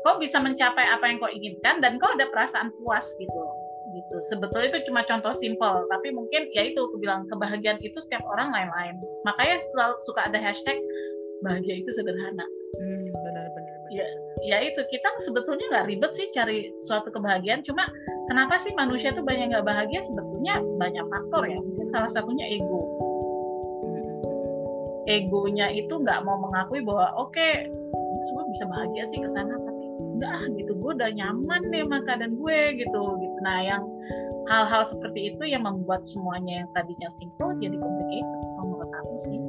kau bisa mencapai apa yang kau inginkan dan kau ada perasaan puas gitu gitu. Sebetulnya itu cuma contoh simpel tapi mungkin ya itu aku bilang kebahagiaan itu setiap orang lain-lain. Makanya selalu suka ada hashtag bahagia itu sederhana. Hmm, benar benar ya ya itu kita sebetulnya nggak ribet sih cari suatu kebahagiaan. Cuma kenapa sih manusia tuh banyak nggak bahagia? Sebetulnya banyak faktor ya. Mungkin salah satunya ego. Egonya itu nggak mau mengakui bahwa oke okay, semua bisa bahagia sih ke sana tapi udah gitu gue udah nyaman nih sama keadaan gue gitu. Gitu nah yang hal-hal seperti itu yang membuat semuanya yang tadinya simple jadi complicated menurut aku sih.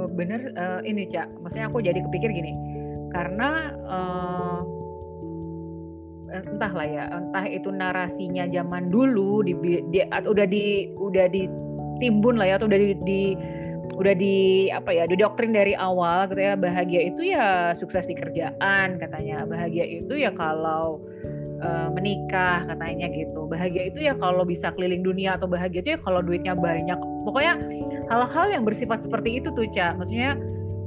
Oh, bener uh, ini cak maksudnya aku jadi kepikir gini karena uh, entahlah ya entah itu narasinya zaman dulu di, di udah di udah ditimbun lah ya atau udah di, di udah di apa ya didoktrin dari awal gitu ya bahagia itu ya sukses di kerjaan katanya bahagia itu ya kalau uh, menikah katanya gitu bahagia itu ya kalau bisa keliling dunia atau bahagia itu ya kalau duitnya banyak pokoknya hal-hal yang bersifat seperti itu tuh cak maksudnya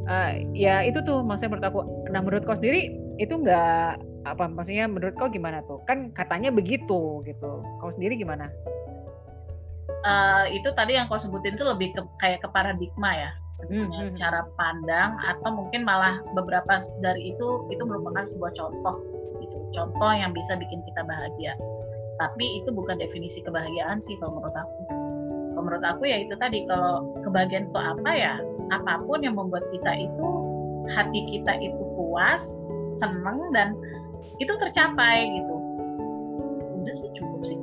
uh, ya itu tuh maksudnya menurut aku nah menurut kau sendiri itu enggak apa maksudnya menurut kau gimana tuh? Kan katanya begitu gitu kau sendiri gimana uh, itu tadi yang kau sebutin itu lebih ke, kayak ke paradigma ya. Sebetulnya hmm, hmm. cara pandang atau mungkin malah beberapa dari itu itu merupakan sebuah contoh gitu. Contoh yang bisa bikin kita bahagia. Tapi itu bukan definisi kebahagiaan sih kalau menurut aku. Kalau menurut aku ya itu tadi kalau kebahagiaan itu apa ya? Apa pun yang membuat kita itu hati kita itu puas seneng dan itu tercapai gitu. Udah sih cukup sih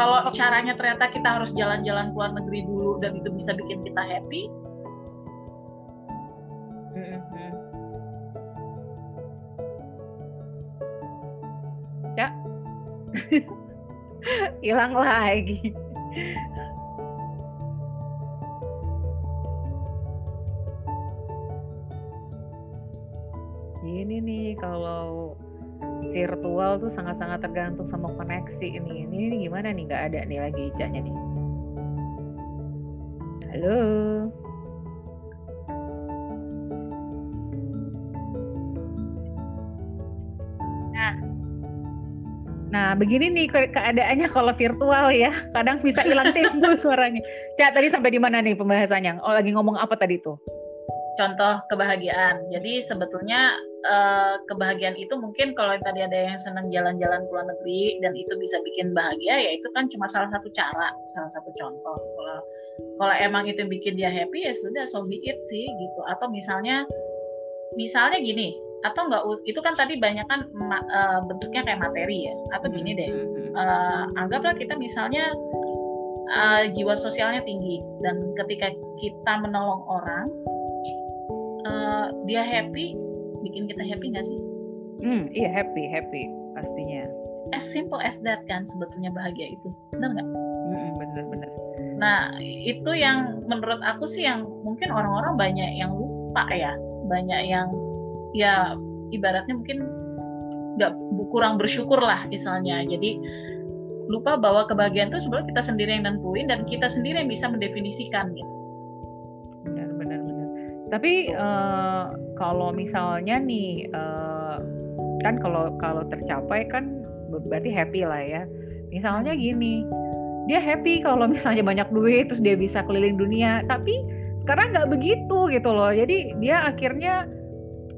kalau kalau caranya ternyata kita harus jalan-jalan ke luar negeri dulu dan itu bisa bikin kita happy. Mm-hmm. ya. Hilang lagi. Ini nih kalau virtual tuh sangat-sangat tergantung sama koneksi ini. Ini, ini gimana nih? Nggak ada nih lagi Ica-nya nih. Halo. Nah, nah begini nih keadaannya kalau virtual ya. Kadang bisa hilang timbul suaranya. Cak tadi sampai di mana nih pembahasannya? Oh lagi ngomong apa tadi tuh? Contoh kebahagiaan. Jadi sebetulnya uh, kebahagiaan itu mungkin kalau tadi ada yang senang jalan-jalan ke luar negeri dan itu bisa bikin bahagia ya itu kan cuma salah satu cara, salah satu contoh. Kalau kalau emang itu bikin dia happy ya sudah so be it sih gitu. Atau misalnya misalnya gini, atau enggak itu kan tadi banyak kan uh, bentuknya kayak materi ya. Atau gini deh. Uh, anggaplah kita misalnya uh, jiwa sosialnya tinggi dan ketika kita menolong orang uh, dia happy bikin kita happy nggak sih? Hmm, iya happy, happy pastinya. As simple as that kan sebetulnya bahagia itu, benar nggak? Hmm, benar, benar. Nah itu yang menurut aku sih yang mungkin orang-orang banyak yang lupa ya, banyak yang ya ibaratnya mungkin nggak kurang bersyukur lah misalnya. Jadi lupa bahwa kebahagiaan itu sebenarnya kita sendiri yang nentuin dan kita sendiri yang bisa mendefinisikan gitu. Tapi uh, kalau misalnya nih uh, kan kalau kalau tercapai kan berarti happy lah ya. Misalnya gini dia happy kalau misalnya banyak duit terus dia bisa keliling dunia. Tapi sekarang nggak begitu gitu loh. Jadi dia akhirnya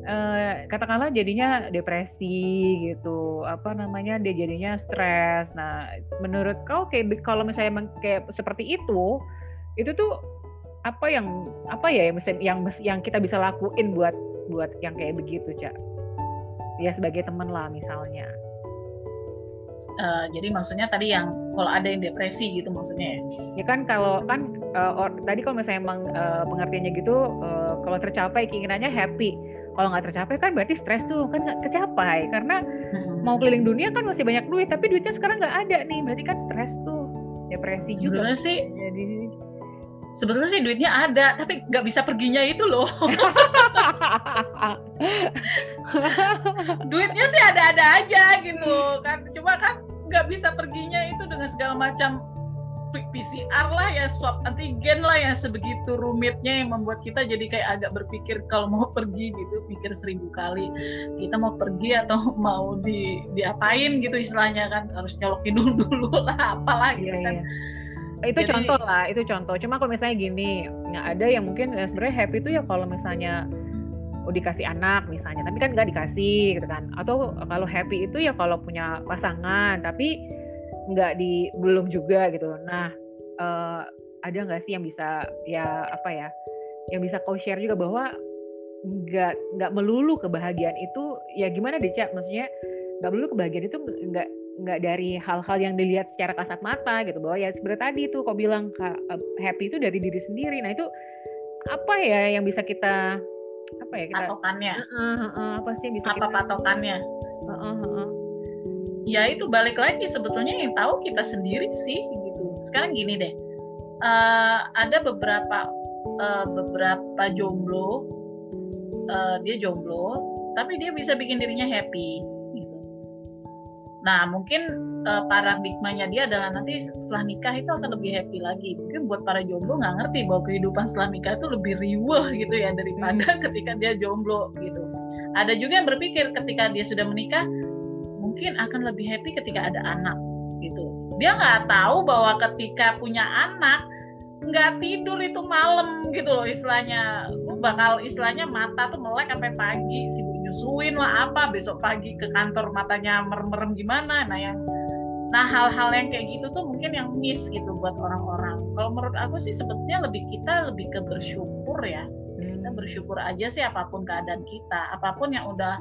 uh, katakanlah jadinya depresi gitu. Apa namanya dia jadinya stres. Nah menurut kau kayak kalau misalnya kayak seperti itu itu tuh apa yang apa ya yang yang yang kita bisa lakuin buat buat yang kayak begitu cak ya sebagai teman lah misalnya. Uh, jadi maksudnya tadi yang kalau ada yang depresi gitu maksudnya ya? Ya kan kalau kan uh, or, tadi kalau misalnya emang uh, pengertiannya gitu uh, kalau tercapai keinginannya happy. Kalau nggak tercapai kan berarti stres tuh kan nggak tercapai. Karena hmm. mau keliling dunia kan masih banyak duit tapi duitnya sekarang nggak ada nih. Berarti kan stres tuh depresi juga. Sih jadi sebetulnya sih duitnya ada tapi nggak bisa perginya itu loh. Duitnya sih ada-ada aja gitu kan. Cuma kan nggak bisa perginya itu dengan segala macam PCR lah ya swab antigen lah ya sebegitu rumitnya yang membuat kita jadi kayak agak berpikir kalau mau pergi gitu pikir seribu kali. Kita mau pergi atau mau di diapain gitu istilahnya kan harus nyolokin dulu dulu lah apalah gitu yeah, kan. yeah itu Jadi, contoh lah itu contoh. Cuma kalau misalnya gini nggak ada yang mungkin ya sebenarnya happy itu ya kalau misalnya oh dikasih anak misalnya. Tapi kan nggak dikasih gitu kan. Atau kalau happy itu ya kalau punya pasangan tapi nggak di belum juga gitu. Nah uh, ada nggak sih yang bisa ya apa ya yang bisa kau share juga bahwa nggak nggak melulu kebahagiaan itu ya gimana deh cak? Maksudnya nggak melulu kebahagiaan itu nggak nggak dari hal-hal yang dilihat secara kasat mata gitu bahwa ya sebenarnya tadi tuh kau bilang eh, happy itu dari diri sendiri. Nah itu apa ya yang bisa kita apa ya kita patokannya? Uh, uh, uh, apa sih yang bisa apa kita, patokannya? Uh, uh, uh, uh. ya itu balik lagi sebetulnya yang tahu kita sendiri sih gitu. Sekarang gini deh uh, ada beberapa uh, beberapa jomblo uh, dia jomblo tapi dia bisa bikin dirinya happy Nah, mungkin uh, paradigmanya dia adalah nanti setelah nikah itu akan lebih happy lagi. Mungkin buat para jomblo nggak ngerti bahwa kehidupan setelah nikah itu lebih riuh gitu ya daripada hmm. ketika dia jomblo gitu. Ada juga yang berpikir ketika dia sudah menikah mungkin akan lebih happy ketika ada anak gitu. Dia nggak tahu bahwa ketika punya anak nggak tidur itu malam gitu loh istilahnya. Bakal istilahnya mata tuh melek sampai pagi sibuk nyusuin lah apa besok pagi ke kantor matanya merem-merem gimana. Nah yang nah hal-hal yang kayak gitu tuh mungkin yang miss gitu buat orang-orang. Kalau menurut aku sih sebetulnya lebih kita lebih ke bersyukur ya. Kita hmm. bersyukur aja sih apa pun keadaan kita. Apa pun yang udah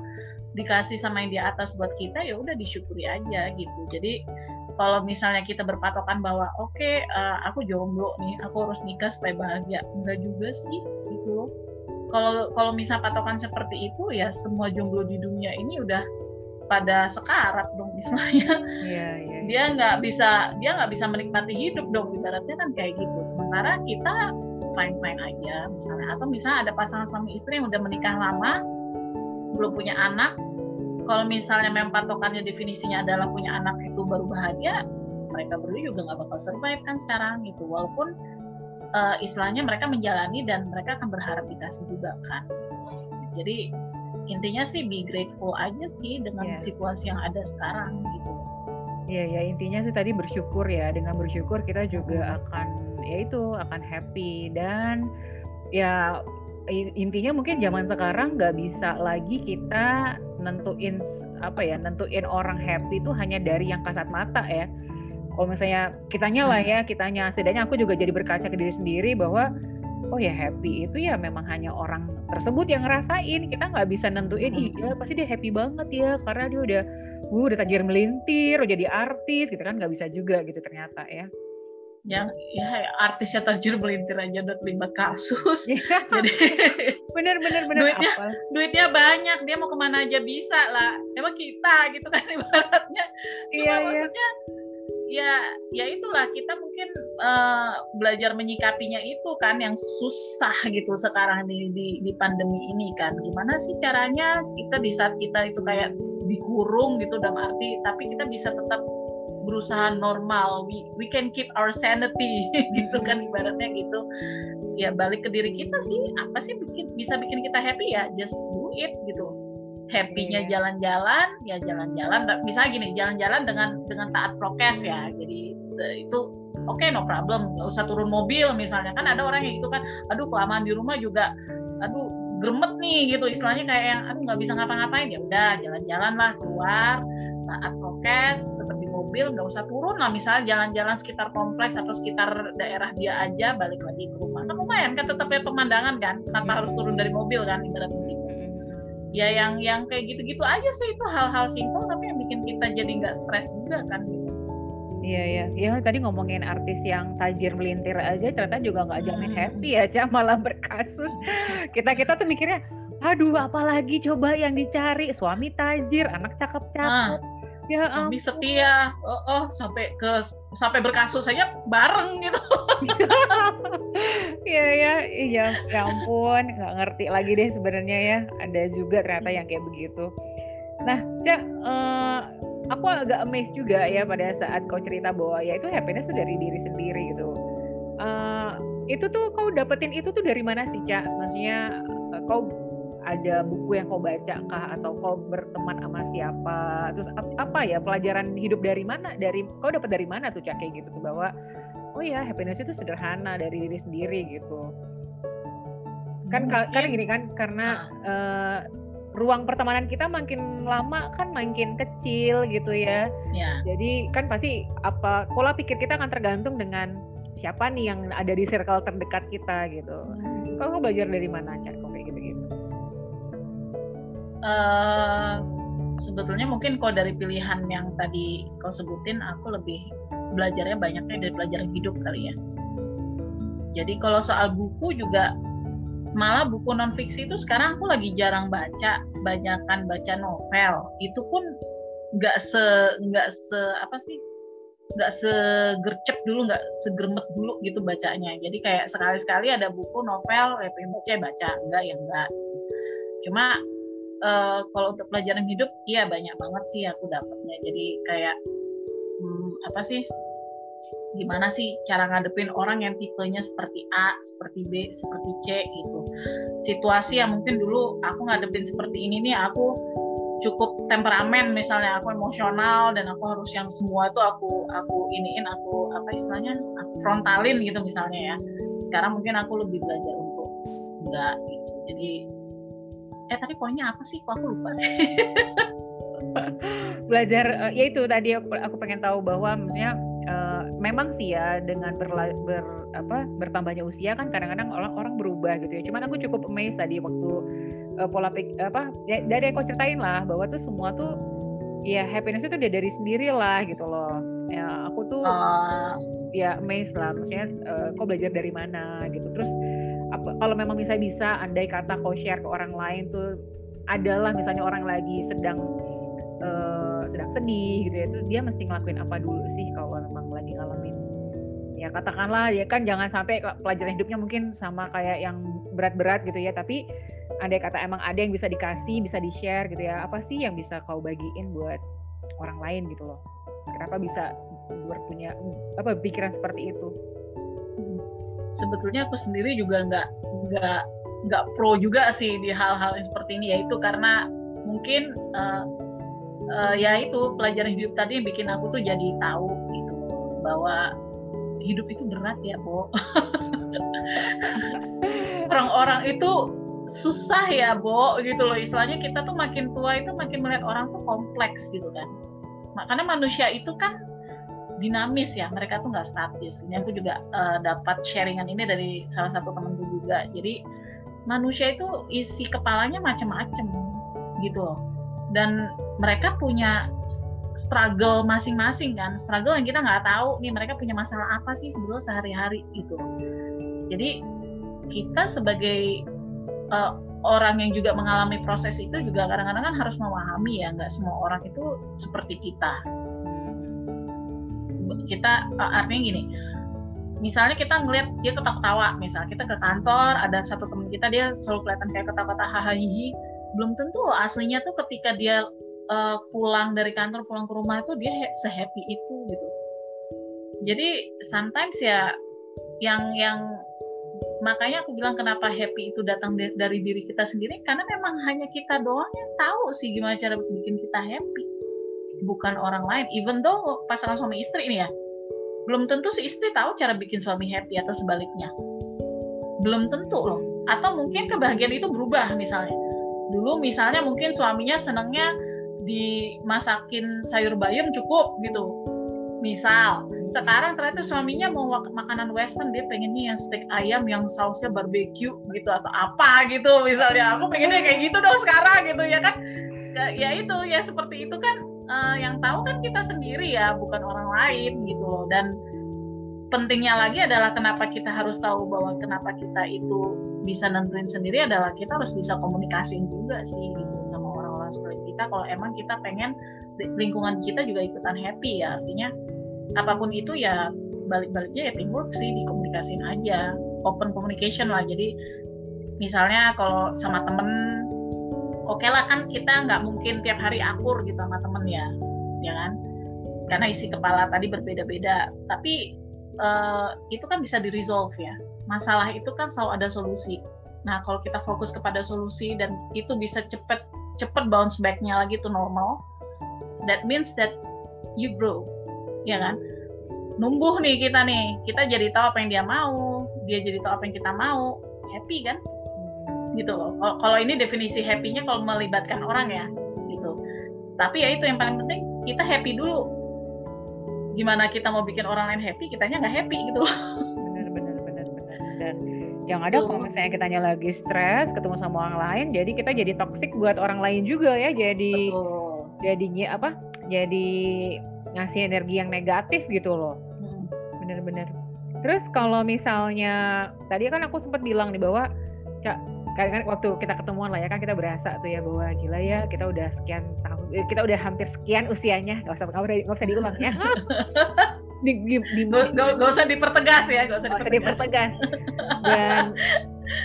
dikasih sama yang di atas buat kita ya udah disyukuri aja gitu. Jadi kalau misalnya kita berpatokan bahwa oke okay, uh, eh, aku jomblo nih aku harus nikah supaya bahagia. Enggak juga sih gitu loh kalau kalau misal patokan seperti itu ya semua jomblo di dunia ini udah pada sekarat dong misalnya yeah, yeah, dia nggak bisa dia nggak bisa menikmati hidup dong ibaratnya kan kayak gitu. Sementara kita fine fine aja misalnya. Atau misalnya ada pasangan suami istri yang udah menikah lama belum punya anak kalau misalnya memang patokannya definisinya adalah punya anak itu baru bahagia mereka berdua juga nggak bakal survive kan sekarang gitu. Walaupun uh, istilahnya mereka menjalani dan mereka akan berharap dikasih juga kan? Jadi intinya sih be grateful aja sih dengan yeah. situasi yang ada sekarang gitu. Iya ya intinya sih tadi bersyukur ya. Dengan bersyukur kita juga akan ya itu akan happy. Dan ya intinya mungkin zaman sekarang nggak bisa lagi kita nentuin apa ya nentuin orang happy itu hanya dari yang kasat mata ya kalau misalnya kitanya lah ya kitanya. Setidaknya aku juga jadi berkaca ke diri sendiri bahwa oh ya happy itu ya memang hanya orang tersebut yang ngerasain. Kita nggak bisa nentuin iya pasti dia happy banget ya karena dia udah uh, udah tajir melintir udah jadi artis gitu kan. Nggak bisa juga gitu ternyata ya. Yang ya artisnya terjun melintir aja udah terlibat kasus. Iya. jadi bener bener bener. Duitnya apa? duitnya banyak dia mau ke mana aja bisa lah. Emang kita gitu kan ibaratnya. Cuma iya, iya. Ya ya itulah kita mungkin uh, belajar menyikapinya itu kan yang susah gitu sekarang di, di di pandemi ini kan. Gimana sih caranya kita di saat kita itu kayak dikurung gitu dalam arti tapi kita bisa tetap berusaha normal. We we can keep our sanity gitu kan ibaratnya gitu. Ya balik ke diri kita sih apa sih bikin bisa bikin kita happy ya? Just do it gitu happynya iya. jalan-jalan ya jalan-jalan. Misalnya gini jalan-jalan dengan dengan taat prokes ya. Jadi itu oke okay, no problem. Nggak usah turun mobil misalnya. Kan ada orang yang itu kan aduh kelamaan di rumah juga aduh gremet nih gitu. Istilahnya kayak yang aduh nggak bisa ngapa-ngapain. Ya udah jalan-jalan lah keluar taat prokes mobil nggak usah turun lah. Misalnya jalan-jalan sekitar kompleks atau sekitar daerah dia aja balik lagi ke rumah. Kan lumayan kan tetap ya pemandangan kan tanpa harus turun dari mobil kan ibarat begitu ya yang yang kayak gitu-gitu aja sih itu hal-hal simpel tapi yang bikin kita jadi nggak stres juga kan gitu Iya iya, ya tadi ngomongin artis yang tajir melintir aja ternyata juga nggak jamin hmm. happy ya, Cah, malah berkasus. Kita kita tuh mikirnya, aduh apalagi coba yang dicari suami tajir, anak cakep-cakep. Ah ya suami setia. Oh, oh sampai ke sampai berkasus saja bareng gitu. Iya ya iya ya ampun nggak ngerti lagi deh sebenarnya ya. Ada juga ternyata yang kayak begitu. Nah cak uh, aku agak amazed juga ya pada saat kau cerita bahwa ya itu happiness itu dari diri sendiri gitu. Uh, itu tuh kau dapetin itu tuh dari mana sih cak? Maksudnya uh, kau ada buku yang kau baca kah atau kau berteman sama siapa terus apa ya pelajaran hidup dari mana dari kau dapat dari mana tuh cak kayak gitu tuh bahwa oh ya happiness itu sederhana dari diri sendiri gitu kan hmm, kan gini kan karena uh, ruang pertemanan kita makin lama kan makin kecil gitu ya. ya. Jadi kan pasti apa pola pikir kita akan tergantung dengan siapa nih yang ada di circle terdekat kita gitu. Hmm. Kau belajar dari mana cak? Uh, sebetulnya mungkin kalau dari pilihan yang tadi kau sebutin aku lebih belajarnya banyaknya dari pelajaran hidup kali ya. Jadi kalau soal buku juga malah buku non fiksi itu sekarang aku lagi jarang baca banyakkan baca novel. Itu pun nggak se nggak se apa sih nggak segercep dulu nggak segermet dulu gitu bacanya. Jadi kayak sekali sekali ada buku novel ya baca baca. Enggak ya enggak. Cuma uh, kalau untuk pelajaran hidup iya banyak banget sih aku dapatnya jadi kayak hmm, apa sih gimana sih cara ngadepin orang yang tipenya seperti A, seperti B, seperti C gitu. Situasi yang mungkin dulu aku ngadepin seperti ini nih aku cukup temperamen misalnya aku emosional dan aku harus yang semua itu aku aku iniin aku apa istilahnya aku frontalin gitu misalnya ya. Sekarang mungkin aku lebih belajar untuk enggak gitu. Jadi eh tapi poinnya apa sih? Kok aku lupa sih? Belajar uh, ya itu tadi aku, aku pengen tahu bahwa maksudnya uh, memang sih ya dengan berla, ber apa bertambahnya usia kan kadang-kadang orang orang berubah gitu ya. Cuman aku cukup amazed tadi waktu uh, pola pik apa ya, dari aku ceritain lah bahwa tuh semua tuh ya happiness itu udah dari sendiri lah gitu loh. Ya aku tuh uh. ya amazed lah maksudnya uh, kok belajar dari mana gitu. Terus kalau memang misalnya bisa andai kata kau share ke orang lain tuh adalah misalnya orang lagi sedang uh, sedang sedih gitu ya itu dia mesti ngelakuin apa dulu sih kalau memang lagi ngalamin? Ya katakanlah ya kan jangan sampai pelajaran hidupnya mungkin sama kayak yang berat-berat gitu ya tapi andai kata emang ada yang bisa dikasih bisa di share gitu ya apa sih yang bisa kau bagiin buat orang lain gitu loh? Kenapa bisa berpunya apa pikiran seperti itu sebetulnya aku sendiri juga nggak nggak nggak pro juga sih di hal-hal seperti ini. Yaitu karena mungkin uh, uh, ya itu pelajaran hidup tadi yang bikin aku tuh jadi tahu gitu bahwa hidup itu berat ya Bo orang-orang itu susah ya Bo gitu loh. Istilahnya kita tuh makin tua itu makin melihat orang tuh kompleks gitu kan. Karena manusia itu kan dinamis ya mereka tuh nggak statis. Ini aku juga uh, dapat sharingan ini dari salah satu temanku juga. Jadi manusia itu isi kepalanya macam-macam gitu loh. Dan mereka punya struggle masing-masing kan. Struggle yang kita nggak tahu nih mereka punya masalah apa sih sebetulnya sehari-hari gitu. Jadi kita sebagai uh, orang yang juga mengalami proses itu juga kadang-kadang kan harus memahami ya nggak semua orang itu seperti kita kita uh, artinya gini. Misalnya kita ngelihat dia ketawa-tawa misalnya kita ke kantor ada satu teman kita dia selalu kelihatan kayak ketawa-tawa hahaha belum tentu aslinya tuh ketika dia uh, pulang dari kantor pulang ke rumah itu dia sehappy itu gitu. Jadi sometimes ya yang yang makanya aku bilang kenapa happy itu datang dari diri kita sendiri karena memang hanya kita doang yang tahu sih gimana cara bikin kita happy bukan orang lain even though pasangan suami istri ini ya belum tentu si istri tahu cara bikin suami happy atau sebaliknya. Belum tentu loh. Atau mungkin kebahagiaan itu berubah misalnya. Dulu misalnya mungkin suaminya senangnya dimasakin sayur bayam cukup gitu. Misal sekarang ternyata suaminya mau makanan western dia pengennya yang steak ayam yang sausnya barbecue gitu atau apa gitu misalnya. Aku pengennya kayak gitu dong sekarang gitu ya kan? Ya, ya itu ya seperti itu kan uh, yang tahu kan kita sendiri ya bukan orang lain gitu loh. Dan pentingnya lagi adalah kenapa kita harus tahu bahwa kenapa kita itu bisa nentuin sendiri adalah kita harus bisa komunikasiin juga sih gitu sama orang-orang seperti kita. Kalau emang kita pengen lingkungan kita juga ikutan happy ya artinya apa pun itu ya balik-baliknya ya teamwork sih dikomunikasin aja. Open communication lah. Jadi misalnya kalau sama temen oke okay lah kan kita nggak mungkin tiap hari akur gitu sama temen ya ya kan? Karena isi kepala tadi berbeda-beda. Tapi uh, itu kan bisa di resolve ya. Masalah itu kan selalu ada solusi. Nah kalau kita fokus kepada solusi dan itu bisa cepet cepet bounce backnya lagi tuh normal that means that you grow ya kan? Numbuh nih kita nih. Kita jadi tahu apa yang dia mau dia jadi tahu apa yang kita mau. Happy kan gitu loh. Kalau ini definisi happy-nya kalau melibatkan orang ya gitu. Tapi ya itu yang paling penting kita happy dulu. Gimana kita mau bikin orang lain happy kitanya nggak happy gitu loh. Benar benar benar benar. Dan yang ada kalau misalnya kitanya lagi stres ketemu sama orang lain jadi kita jadi toxic buat orang lain juga ya jadi Betul. jadinya apa jadi ngasih energi yang negatif gitu loh. Hmm. bener-bener terus kalau misalnya tadi kan aku sempat bilang nih bahwa kak kan waktu kita ketemuan lah ya kan kita berasa tuh ya bahwa gila ya kita udah sekian tahun eh, kita udah hampir sekian usianya. Nggak usah nggak usah diulang ya. Di, di, di, gak, gak usah dipertegas ya gak usah dipertegas, dipertegas. dan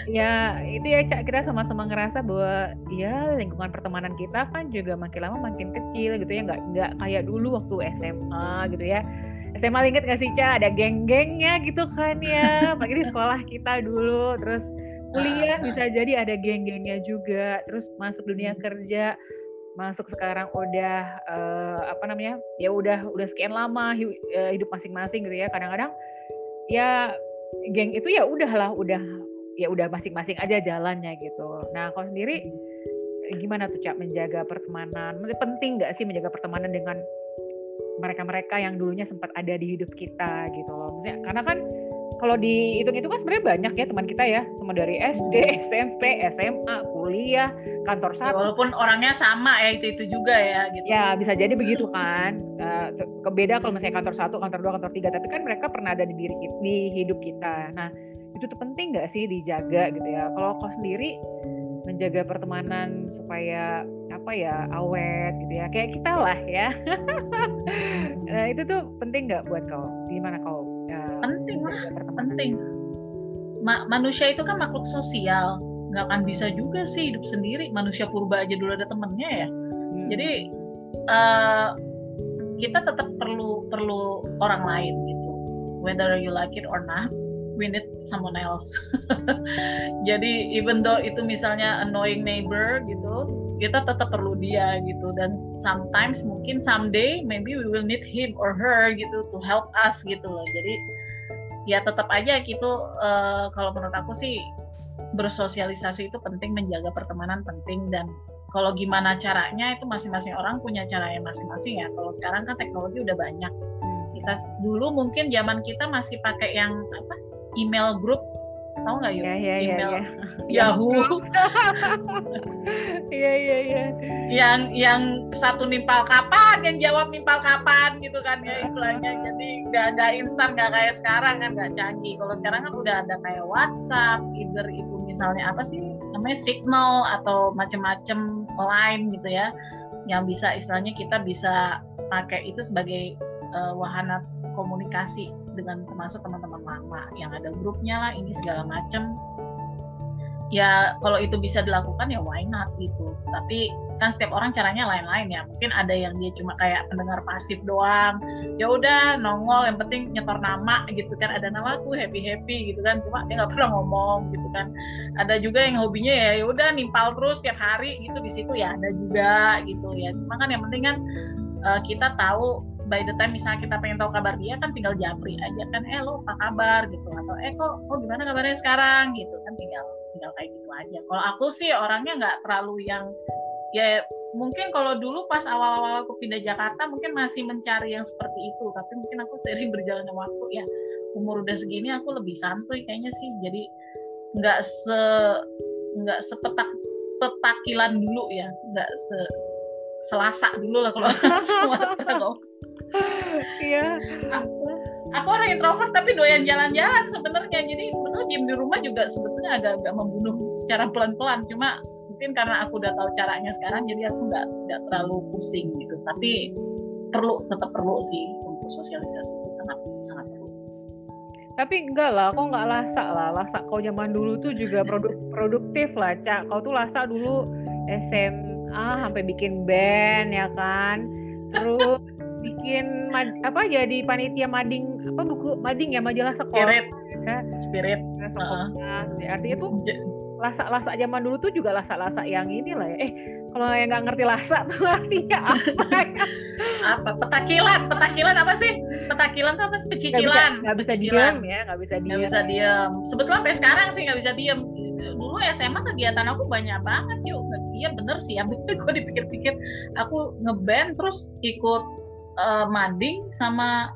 ya itu ya cak kita sama-sama ngerasa bahwa ya lingkungan pertemanan kita kan juga makin lama makin kecil gitu ya. Nggak nggak kayak dulu waktu SMA gitu ya. SMA inget gak sih cak? Ada geng-gengnya gitu kan ya. Apalagi di sekolah kita dulu terus kuliah bisa jadi ada geng-gengnya juga terus masuk dunia hmm. kerja masuk sekarang udah uh, apa namanya ya udah udah sekian lama eh, hidup masing-masing gitu ya kadang-kadang ya geng itu ya udahlah udah ya udah masing-masing aja jalannya gitu. Nah, kau sendiri gimana tuh Cak menjaga pertemanan? Penting nggak sih menjaga pertemanan dengan mereka-mereka yang dulunya sempat ada di hidup kita gitu loh. Maksudnya karena kan kalau dihitung itu kan sebenarnya banyak ya teman kita ya, teman dari SD, SMP, SMA, kuliah, kantor ya, satu. Ya, walaupun orangnya sama ya itu itu juga ya. Gitu. Ya bisa jadi begitu kan. Uh, kebeda kalau misalnya kantor satu, kantor dua, kantor tiga, tapi kan mereka pernah ada di diri di hidup kita. Nah itu tuh penting nggak sih dijaga gitu ya kalau kau sendiri menjaga pertemanan supaya apa ya awet gitu ya kayak kita lah ya nah itu tuh penting nggak buat kau gimana kau penting lah penting. Ma manusia itu kan makhluk sosial. Nggak akan bisa juga sih hidup sendiri. Manusia purba aja dulu ada temennya ya. Hmm. jadi uh, kita tetap perlu perlu orang lain gitu. Whether you like it or not we need someone else. Jadi even though itu misalnya annoying neighbor gitu, kita tetap perlu dia gitu dan sometimes mungkin someday maybe we will need him or her gitu to help us gitu loh. Jadi ya tetap aja gitu uh, kalau menurut aku sih bersosialisasi itu penting, menjaga pertemanan penting dan kalau gimana caranya itu masing-masing orang punya cara yang masing-masing ya. Kalau sekarang kan teknologi udah banyak. Kita dulu mungkin zaman kita masih pakai yang apa? email group tahu nggak yuk ya, ya, email ya, ya. Yahoo. Iya iya iya. Yang yang satu nimpal kapan yang jawab nimpal kapan gitu kan ya istilahnya. Jadi nggak nggak instan nggak kayak sekarang kan nggak canggih. Kalau sekarang kan udah ada kayak WhatsApp either itu misalnya apa sih namanya signal atau macam-macam lain gitu ya yang bisa istilahnya kita bisa pakai itu sebagai uh, wahana komunikasi dengan termasuk teman-teman lama yang ada grupnya lah ini segala macam ya kalau itu bisa dilakukan ya why not gitu. Tapi kan setiap orang caranya lain-lain ya. Mungkin ada yang dia cuma kayak pendengar pasif doang. Ya udah nongol yang penting nyetor nama gitu kan. Ada nama aku happy happy gitu kan. Cuma dia nggak pernah ngomong gitu kan. Ada juga yang hobinya ya ya udah nimpal terus tiap hari gitu. Di situ ya ada juga gitu ya. Cuma kan yang penting kan uh, kita tahu by the time misalnya kita pengen tahu kabar dia kan tinggal japri aja kan eh lo apa kabar? gitu. Atau eh kok oh gimana kabarnya sekarang? gitu. Kan tinggal tinggal kayak gitu aja. Kalau aku sih orangnya nggak terlalu yang ya mungkin kalau dulu pas awal-awal aku pindah Jakarta mungkin masih mencari yang seperti itu. Tapi mungkin aku sering berjalannya waktu ya umur udah segini aku lebih santuy kayaknya sih. Jadi nggak se nggak sepetak petakilan dulu ya. Nggak se selasa dulu lah kalau orang Sumatera Iya. Aku, aku orang introvert tapi doyan jalan-jalan sebenarnya. Jadi sebetulnya diem di rumah juga sebetulnya agak-agak membunuh secara pelan-pelan. Cuma mungkin karena aku udah tahu caranya sekarang, jadi aku nggak nggak terlalu pusing gitu. Tapi perlu tetap perlu sih untuk sosialisasi itu sangat sangat perlu. Tapi enggak lah, kok nggak lasak lah. Lasak kau zaman dulu tuh juga produk, produktif lah, Cak. Kau tuh lasak dulu SMA sampai bikin band ya kan. Terus bikin mad, apa jadi panitia mading apa buku mading ya majalah sekolah. Spirit. Ya. spirit. Nah, sekolah. Uh. artinya tuh lasak-lasak zaman dulu tuh juga lasak-lasak yang ini lah ya. Eh kalau yang nggak ngerti lasak tuh artinya apa apa? Petakilan. Petakilan apa sih? Petakilan tuh apa sih? Pecicilan. nggak bisa, bisa diem ya nggak bisa diem nggak bisa diem. sebetulnya sampai sekarang sih nggak bisa diem. Dulu SMA kegiatan aku banyak banget yuk. Iya bener sih. Ya gue dipikir-pikir aku ngeband terus ikut uh, mading sama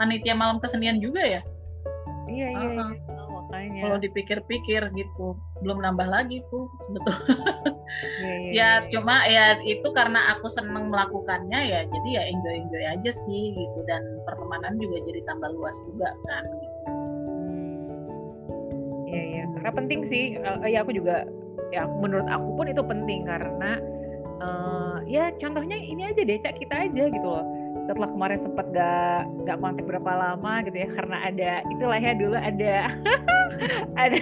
panitia malam kesenian juga ya? Iya iya, uh iya. Oh, makanya. Kalau dipikir-pikir gitu belum nambah lagi tuh sebetulnya. Iya, iya, ya iya. cuma ya itu karena aku seneng melakukannya ya jadi ya enjoy enjoy aja sih gitu dan pertemanan juga jadi tambah luas juga kan gitu. Iya iya. Karena penting sih uh, ya aku juga ya menurut aku pun itu penting karena uh, ya contohnya ini aja deh cak kita aja gitu loh setelah kemarin sempat gak gak kontak berapa lama gitu ya karena ada itulah ya dulu ada ada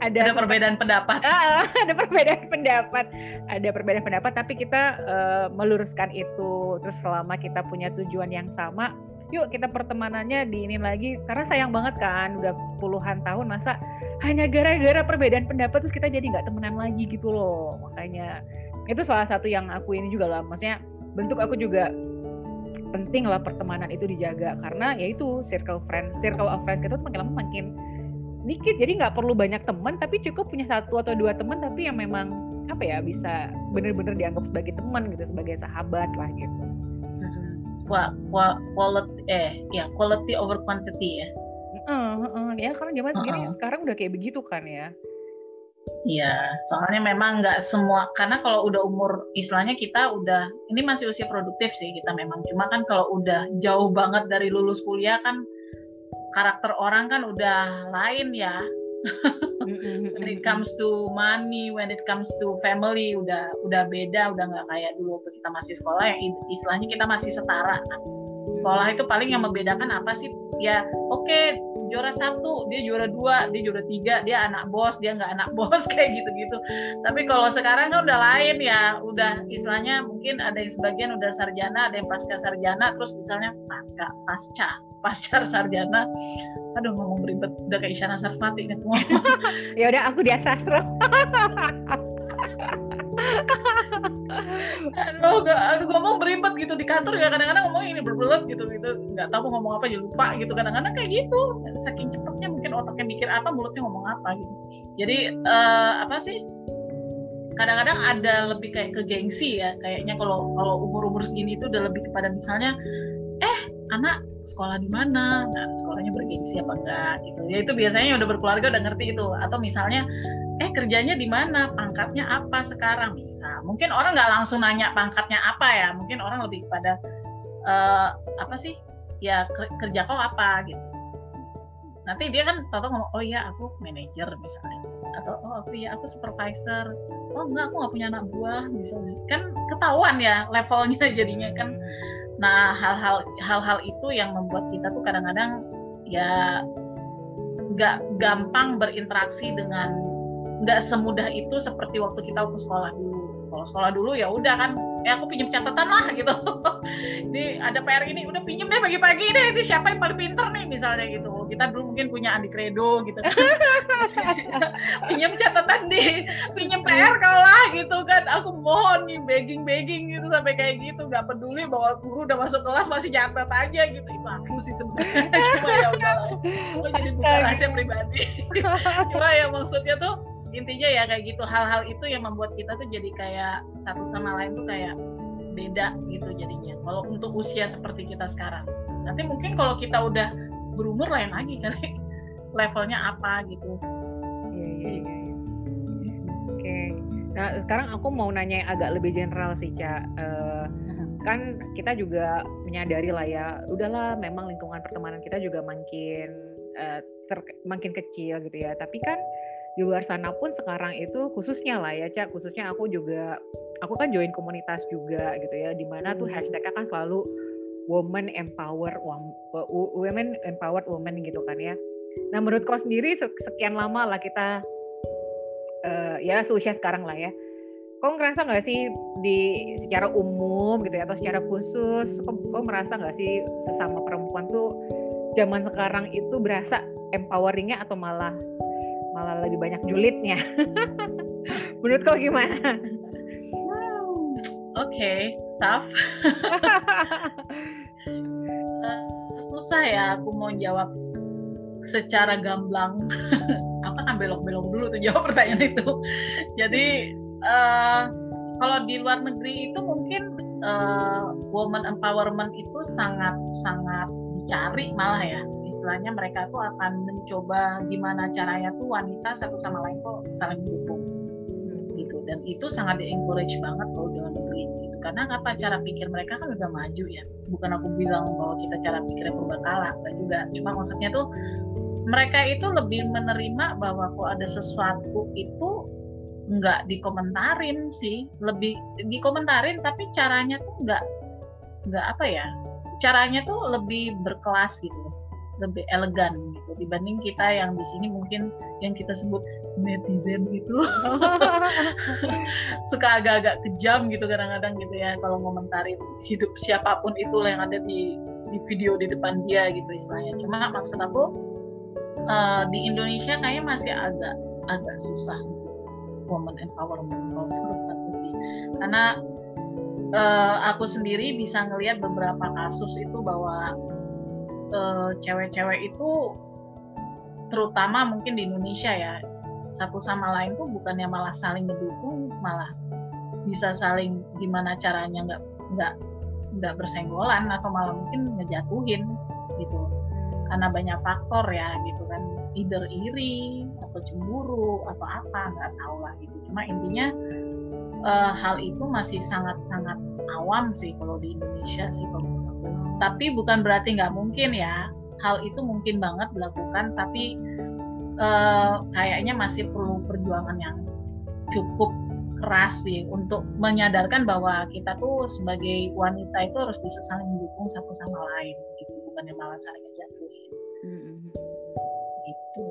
ada ada perbedaan pendapat. Ada perbedaan pendapat ada perbedaan pendapat tapi kita uh, meluruskan itu terus selama kita punya tujuan yang sama yuk kita pertemanannya diinin lagi karena sayang banget kan udah puluhan tahun masa hanya gara-gara perbedaan pendapat terus kita jadi nggak temenan lagi gitu loh makanya. Itu salah satu yang aku ini juga lah maksudnya bentuk aku juga penting lah pertemanan itu dijaga. Karena ya itu circle friend circle of friends kita tuh makin lama makin sedikit. Jadi nggak perlu banyak teman tapi cukup punya satu atau dua teman tapi yang memang apa ya bisa benar-benar dianggap sebagai teman gitu sebagai sahabat lah gitu. Wah wah quality eh ya quality over quantity ya. Uh, uh, uh, ya karena zaman uh -uh. segini sekarang udah kayak begitu kan ya Iya, soalnya memang nggak semua karena kalau udah umur istilahnya kita udah ini masih usia produktif sih kita memang cuma kan kalau udah jauh banget dari lulus kuliah kan karakter orang kan udah lain ya. when it comes to money, when it comes to family udah udah beda, udah nggak kayak dulu waktu kita masih sekolah yang istilahnya kita masih setara. Sekolah itu paling yang membedakan apa sih? Ya, oke okay, juara satu dia juara dua dia juara tiga dia anak bos dia nggak anak bos kayak gitu-gitu. Tapi kalau sekarang kan udah lain ya udah istilahnya mungkin ada yang sebagian udah sarjana ada yang pasca sarjana terus misalnya pasca pasca pasca sarjana. Aduh ngomong beribet udah kayak Isyana Sarfati nih. Ya udah aku dia sastro aduh gak, aduh ngomong beribet gitu di kantor ya kadang-kadang ngomong ini berbelet gitu gitu. Nggak tahu ngomong apa jadi lupa gitu. Kadang-kadang kayak gitu. Saking cepatnya mungkin otaknya mikir apa mulutnya ngomong apa gitu. Jadi uh, apa sih? Kadang-kadang ada lebih kayak ke gengsi ya kayaknya kalau kalau umur-umur segini itu udah lebih kepada misalnya eh anak sekolah di mana? Nah sekolahnya bergengsi apa enggak? Gitu. Ya itu biasanya udah berkeluarga udah ngerti itu atau misalnya eh kerjanya di mana? Pangkatnya apa sekarang? Bisa. Mungkin orang nggak langsung nanya pangkatnya apa ya. Mungkin orang lebih pada uh, apa sih? Ya kerja kau apa gitu. Nanti dia kan tahu ngomong oh iya aku manajer misalnya. Atau oh aku ya aku supervisor. Oh enggak aku nggak punya anak buah misalnya. Kan ketahuan ya levelnya jadinya kan. Nah, hal-hal hal-hal itu yang membuat kita tuh kadang-kadang ya nggak gampang berinteraksi dengan nggak semudah itu seperti waktu kita waktu sekolah dulu. Kalau sekolah dulu ya udah kan ya aku pinjam catatan lah gitu. Ini ada PR ini udah pinjam deh pagi-pagi deh ini siapa yang paling pinter nih misalnya gitu. Kita dulu mungkin punya Andi Credo gitu. Kan pinjam catatan di pinjam PR kau lah gitu kan. Aku mohon nih begging begging gitu sampai kayak gitu. Nggak peduli bahwa guru udah masuk kelas masih catat aja gitu. Itu aku sih sebenarnya. Cuma ya udah aku jadi bukan rahasia pribadi. Cuma ya maksudnya tuh intinya ya kayak gitu. Hal-hal itu yang membuat kita tuh jadi kayak satu sama lain tuh kayak beda gitu jadinya. Kalau untuk usia seperti kita sekarang. Nanti mungkin kalau kita udah berumur lain lagi kali levelnya apa gitu. Iya iya iya, iya. oke. Nah sekarang aku mau nanya yang agak lebih general sih cak uh, kan kita juga menyadari lah ya udahlah memang lingkungan pertemanan kita juga makin uh, ter, makin kecil gitu ya. Tapi kan di luar sana pun sekarang itu khususnya lah ya cak khususnya aku juga aku kan join komunitas juga gitu ya di mana tuh hmm. hashtagnya kan selalu woman empower women empowered woman gitu kan ya nah menurut kau sendiri sekian lama lah kita uh, ya seusia sekarang lah ya kau ngerasa nggak sih di secara umum gitu ya atau secara khusus kau, kau merasa nggak sih sesama perempuan tuh zaman sekarang itu berasa empoweringnya atau malah malah lebih banyak julidnya. Menurut kau gimana? Hmm, Oke, okay, staff. uh, susah ya aku mau jawab secara gamblang. aku kan belok-belok dulu tuh jawab pertanyaan itu. Jadi uh, kalau di luar negeri itu mungkin uh, woman empowerment itu sangat sangat dicari malah ya istilahnya mereka tuh akan mencoba gimana caranya tuh wanita satu sama lain tuh saling mendukung gitu. Dan itu sangat di encourage banget kalau dalam negeri gitu. Karena apa? Cara pikir mereka kan udah maju ya. Bukan aku bilang bahwa kita cara pikirnya berbakala dan juga. Cuma maksudnya tuh mereka itu lebih menerima bahwa kok ada sesuatu itu nggak dikomentarin sih. Lebih dikomentarin tapi caranya tuh nggak nggak apa ya? Caranya tuh lebih berkelas gitu lebih elegan gitu dibanding kita yang di sini mungkin yang kita sebut netizen gitu. Suka agak-agak kejam gitu kadang-kadang gitu ya kalau ngomentarin hidup siapa pun itu yang ada di di video di depan dia gitu istilahnya. Cuma maksud aku uh, di Indonesia kayaknya masih agak agak susah woman empowerment kalau menurut aku sih. Karena uh, aku sendiri bisa ngelihat beberapa kasus itu bahwa Eh, cewek-cewek itu terutama mungkin di Indonesia ya satu sama lain tuh bukannya malah saling mendukung malah bisa saling gimana caranya nggak nggak nggak bersenggolan atau malah mungkin ngejatuhin gitu. Karena banyak faktor ya gitu kan either iri atau cemburu atau apa nggak tahu lah gitu. Cuma intinya uh, hal itu masih sangat sangat awam sih kalau di Indonesia sih kalau tapi bukan berarti nggak mungkin ya hal itu mungkin banget dilakukan tapi uh, kayaknya masih perlu perjuangan yang cukup keras sih untuk menyadarkan bahwa kita tuh sebagai wanita itu harus bisa saling mendukung satu sama lain gitu bukan yang malah saling jatuhin mm-hmm. gitu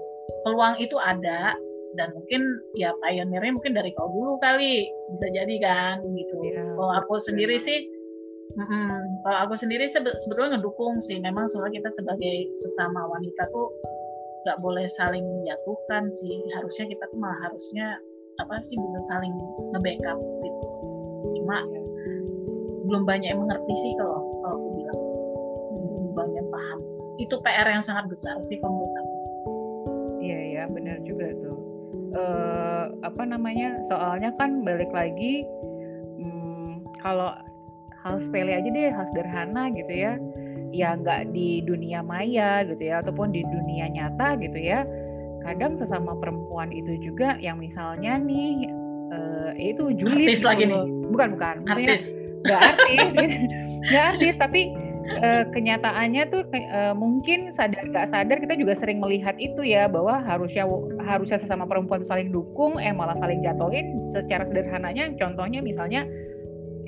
peluang itu ada dan mungkin ya pioneernya mungkin dari kau dulu kali bisa jadi kan gitu yeah. kalau aku sendiri sih Hmm, kalau aku sendiri sebetulnya ngedukung sih. Memang soalnya kita sebagai sesama wanita tuh nggak boleh saling menjatuhkan sih. Harusnya kita tuh malah harusnya apa sih bisa saling nge-backup gitu. Cuma belum banyak yang mengerti sih kalau kalau aku bilang belum banyak paham itu PR yang sangat besar sih kalau menurut aku iya iya benar juga tuh uh, apa namanya soalnya kan balik lagi hmm, kalau hal sepele aja deh hal sederhana gitu ya. Ya nggak di dunia maya gitu ya ataupun di dunia nyata gitu ya. Kadang sesama perempuan itu juga yang misalnya nih uh, itu julid artis gitu. lagi nih. Bukan bukan artis. nggak artis gitu. nggak artis tapi uh, kenyataannya tuh uh, mungkin sadar nggak sadar kita juga sering melihat itu ya bahwa harusnya harusnya sesama perempuan saling dukung eh malah saling jatuhin secara sederhananya. Contohnya misalnya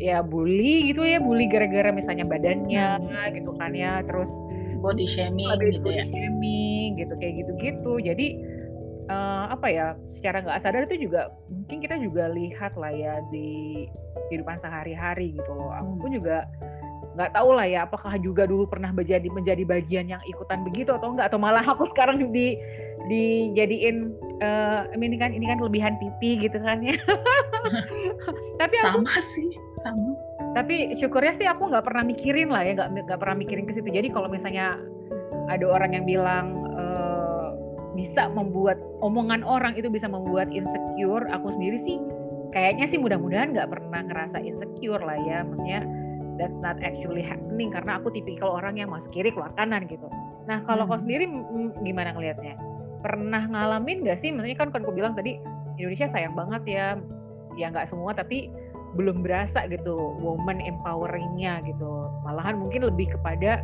ya bully gitu ya bully gara-gara misalnya badannya hmm. gitu kan ya terus body shaming body gitu ya. shaming gitu kayak gitu-gitu. Jadi uh, apa ya secara nggak sadar itu juga mungkin kita juga lihat lah ya di kehidupan sehari-hari gitu loh. Aku pun juga nggak tahu lah ya apakah juga dulu pernah menjadi menjadi bagian yang ikutan begitu atau enggak atau malah aku sekarang di dijadiin uh, ini kan ini kan kelebihan pipi gitu kan ya. Tapi aku, sama sih sama tapi syukurnya sih aku nggak pernah mikirin lah ya nggak nggak pernah mikirin ke situ jadi kalau misalnya ada orang yang bilang uh, bisa membuat omongan orang itu bisa membuat insecure aku sendiri sih kayaknya sih mudah-mudahan nggak pernah ngerasa insecure lah ya maksudnya that's not actually happening karena aku tipikal orang yang masuk kiri keluar kanan gitu. Nah kalau hmm. kau sendiri gimana ngelihatnya? Pernah ngalamin gak sih? Maksudnya kan kan aku bilang tadi Indonesia sayang banget ya, ya nggak semua tapi belum berasa gitu woman empoweringnya gitu. Malahan mungkin lebih kepada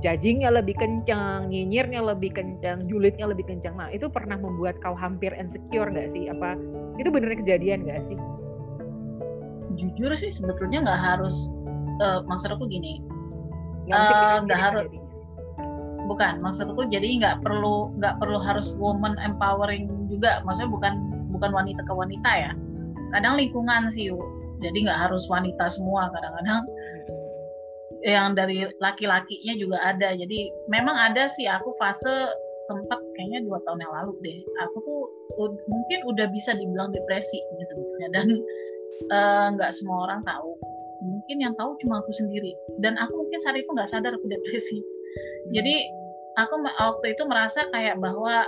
judgingnya lebih kencang, nyinyirnya lebih kencang, julidnya lebih kencang. Nah itu pernah membuat kau hampir insecure gak sih? Apa itu benar kejadian gak sih? Jujur sih sebetulnya nggak harus uh, maksud aku gini nggak uh, harus bukan maksud aku jadi nggak perlu nggak perlu harus woman empowering juga maksudnya bukan bukan wanita ke wanita ya kadang lingkungan sih jadi nggak harus wanita semua kadang-kadang. Yang dari laki-lakinya juga ada. Jadi memang ada sih aku fase sempat kayaknya dua tahun yang lalu deh. Aku tuh mungkin udah bisa dibilang depresi sebetulnya dan eh, nggak uh, semua orang tahu. Mungkin yang tahu cuma aku sendiri. Dan aku mungkin saat itu nggak sadar aku depresi. Hmm. jadi aku waktu itu merasa kayak bahwa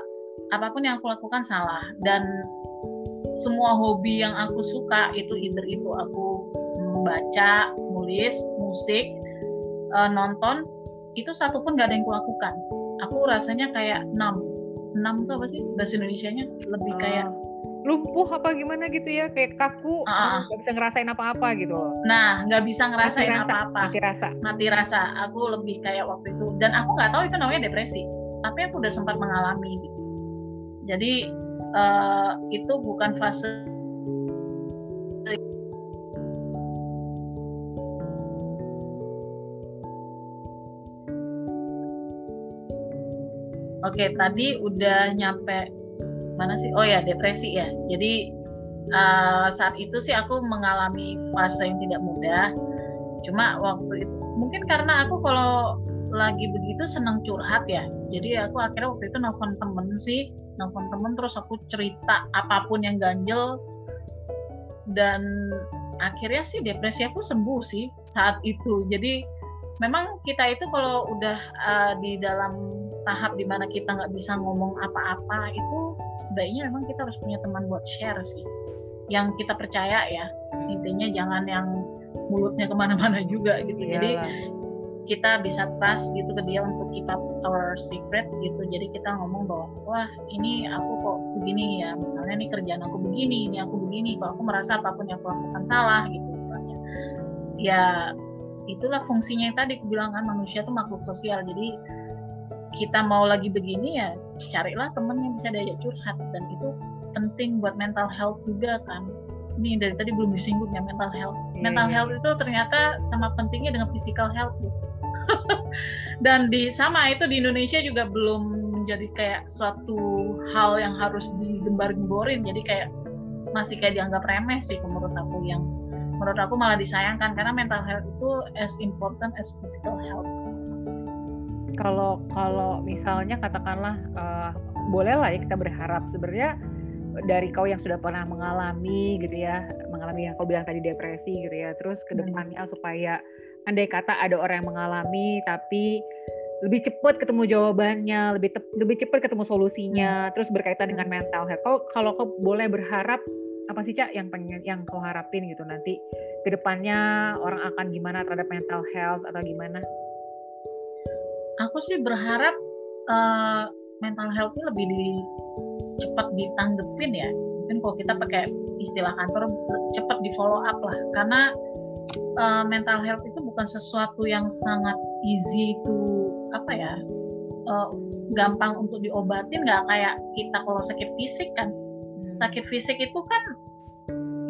apa pun yang aku lakukan salah. Dan semua hobi yang aku suka itu either itu aku membaca, nulis, musik, uh, nonton itu satu pun gak ada yang aku lakukan. Aku rasanya kayak enam, enam itu apa sih? Bahasa Indonesia-nya? Lebih kayak uh lumpuh apa gimana gitu ya? Kayak kaku. Uh, nggak bisa ngerasain apa-apa gitu. Nah nggak bisa ngerasain apa-apa. mati rasa. Mati rasa. Aku lebih kayak waktu itu. Dan aku nggak tahu itu namanya depresi. Tapi aku udah sempat mengalami gitu. Jadi uh, itu bukan fase Oke, tadi udah nyampe mana sih? Oh ya depresi ya. Jadi uh, saat itu sih aku mengalami fase yang tidak mudah. Cuma waktu itu mungkin karena aku kalau lagi begitu senang curhat ya. Jadi aku akhirnya waktu itu nelfon temen sih nelfon temen terus aku cerita apa pun yang ganjel. Dan akhirnya sih depresi aku sembuh sih saat itu. Jadi memang kita itu kalau udah uh, di dalam tahap di mana kita nggak bisa ngomong apa-apa itu sebaiknya memang kita harus punya teman buat share sih. Yang kita percaya ya intinya jangan yang mulutnya ke mana-mana juga gitu. Iyalah. jadi kita bisa trust gitu ke dia untuk keep up our secret gitu. Jadi kita ngomong bahwa wah ini aku kok begini ya? Misalnya nih kerjaan aku begini ini aku begini kalau aku merasa apa pun yang aku lakukan salah gitu misalnya. Ya itulah fungsinya yang tadi kan manusia itu makhluk sosial. Jadi kita mau lagi begini ya carilah temen yang bisa diajak curhat. Dan itu penting buat mental health juga kan ini dari tadi belum disinggung ya mental health. Yeah. mental iya. health itu ternyata sama pentingnya dengan physical health gitu. Dan di sama itu di Indonesia juga belum menjadi kayak suatu hal yang harus digembar-gemborin. Jadi kayak masih kayak dianggap remeh sih menurut aku yang menurut aku malah disayangkan. Karena mental health itu as important as physical health. Kalau kalau misalnya katakanlah uh, boleh lah ya kita berharap. Sebenarnya dari kau yang sudah pernah mengalami gitu ya, mengalami yang kau bilang tadi depresi gitu ya, terus ke Hmm. supaya andai kata ada orang yang mengalami tapi lebih cepat ketemu jawabannya, lebih tep- lebih cepat ketemu solusinya, terus berkaitan dengan mental health. Kau kalau kau boleh berharap apa sih cak yang pengen yang kau harapin gitu nanti ke depannya orang akan gimana terhadap mental health atau gimana? Aku sih berharap eh, mental health-nya lebih di, cepat ditanggepin ya. Mungkin kalau kita pakai istilah kantor cepat di follow up lah. Karena eh, mental health itu bukan sesuatu yang sangat easy to apa ya eh, gampang untuk diobatin nggak kayak kita kalau sakit fisik kan sakit fisik itu kan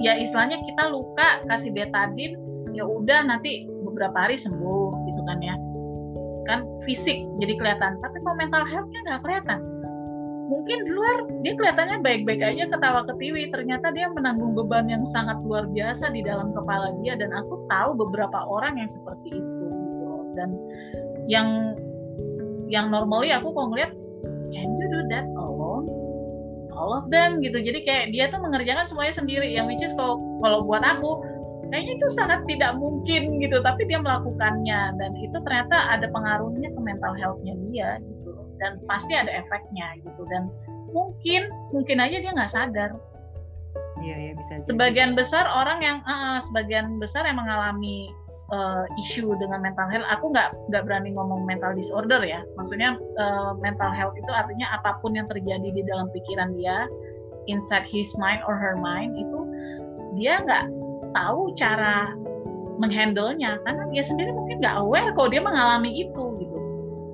ya istilahnya kita luka kasih betadin ya udah nanti beberapa hari sembuh gitu kan ya kan fisik jadi kelihatan tapi kalau mental health-nya nggak kelihatan mungkin di luar dia kelihatannya baik-baik aja ketawa ketiwi. Ternyata dia menanggung beban yang sangat luar biasa di dalam kepala dia dan aku tahu beberapa orang yang seperti itu gitu dan yang yang normally aku kalau ngeliat can you do that alone? All of them? Gitu. Jadi kayak dia tuh mengerjakan semuanya sendiri yang which is kalau kalau buat aku kayaknya itu sangat tidak mungkin gitu. Tapi dia melakukannya dan itu ternyata ada pengaruhnya ke mental health-nya dia. Dan pasti ada efeknya gitu dan mungkin mungkin aja dia nggak sadar Iya ya bisa. jadi. sebagian besar orang yang ah, sebagian besar yang mengalami uh, isu dengan mental health aku nggak nggak berani ngomong mental disorder ya maksudnya uh, mental health itu artinya apa pun yang terjadi di dalam pikiran dia inside his mind or her mind itu dia nggak tahu cara menghandle-nya karena dia sendiri mungkin nggak aware kalau dia mengalami itu gitu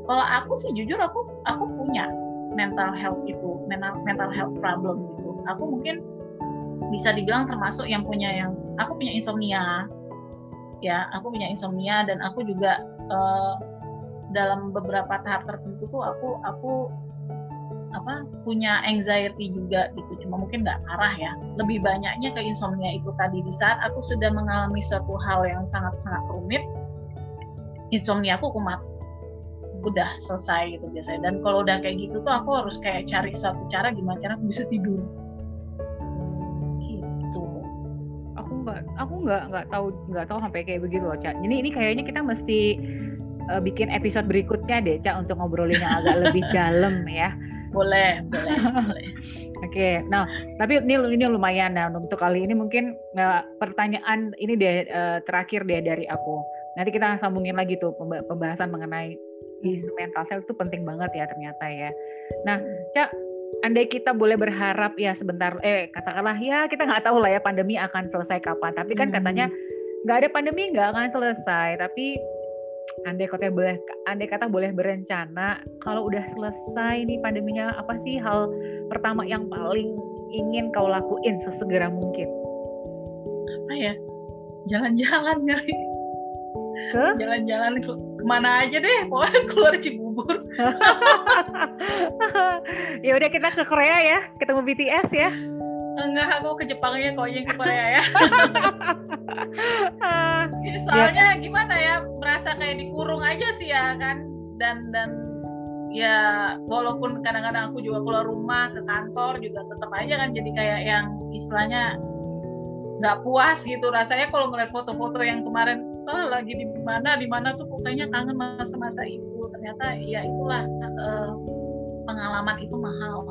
kalau aku sih jujur aku aku punya mental health itu mental mental health problem gitu. Aku mungkin bisa dibilang termasuk yang punya yang aku punya insomnia. Ya aku punya insomnia dan aku juga eh, dalam beberapa tahap tertentu tuh aku aku apa punya anxiety juga gitu. Cuma mungkin nggak parah ya. Lebih banyaknya ke insomnia itu tadi. Di saat aku sudah mengalami suatu hal yang sangat sangat rumit insomnia aku kumat udah selesai gitu biasanya. Dan kalau udah kayak gitu tuh aku harus kayak cari suatu cara gimana cara aku bisa tidur. Gitu. Aku nggak aku nggak nggak tahu nggak tahu sampai kayak begitu loh cak. Jadi ini kayaknya kita mesti uh, bikin episode berikutnya deh cak untuk ngobrolin yang agak lebih dalam ya. Boleh boleh boleh. Oke nah tapi ini ini lumayan. Nah untuk kali ini mungkin uh, pertanyaan ini deh uh, terakhir deh dari aku. Nanti kita sambungin lagi tuh pemba- pembahasan mengenai isu mental health itu penting banget ya ternyata ya. Nah cak andai kita boleh berharap ya sebentar eh katakanlah ya kita nggak tahu lah ya pandemi akan selesai kapan tapi kan Hmm. katanya nggak ada pandemi nggak akan selesai tapi andai kata boleh andai kata boleh berencana kalau udah selesai nih pandeminya apa sih hal pertama yang paling ingin kau lakuin sesegera mungkin? Apa ya? Jalan-jalan kali. Jalan-jalan ke ke mana aja deh pokoknya keluar Cibubur. Ya udah kita ke Korea ya. Ketemu BTS ya. Enggak aku ke Jepang aja kok yang ke Korea ya. Ah, soalnya gimana ya merasa kayak dikurung aja sih ya kan. Dan dan ya walaupun kadang-kadang aku juga keluar rumah ke kantor juga tetap aja kan jadi kayak yang istilahnya nggak puas gitu. Rasanya kalau ngeliat foto-foto yang kemarin lagi di mana di mana tuh pokoknya kangen masa-masa itu ternyata ya itulah eh, pengalaman itu mahal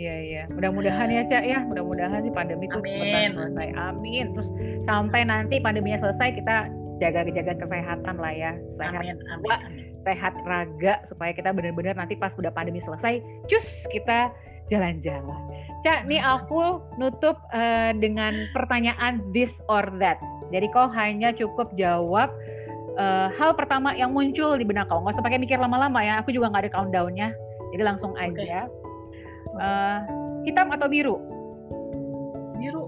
Iya iya, mudah-mudahan ya cak ya, mudah-mudahan sih pandemi itu cepat selesai. Amin. Terus sampai nanti pandeminya selesai kita jaga-jaga kesehatan lah ya, sehat amin amin, amin. sehat raga supaya kita benar-benar nanti pas udah pandemi selesai, cus kita jalan-jalan. Cak, nih aku nutup eh, dengan pertanyaan this or that. Jadi kau hanya cukup jawab eh, hal pertama yang muncul di benak kau. Nggak usah pakai mikir lama-lama ya. Aku juga nggak ada countdownnya. Jadi langsung aja. Eh, hitam atau biru? biru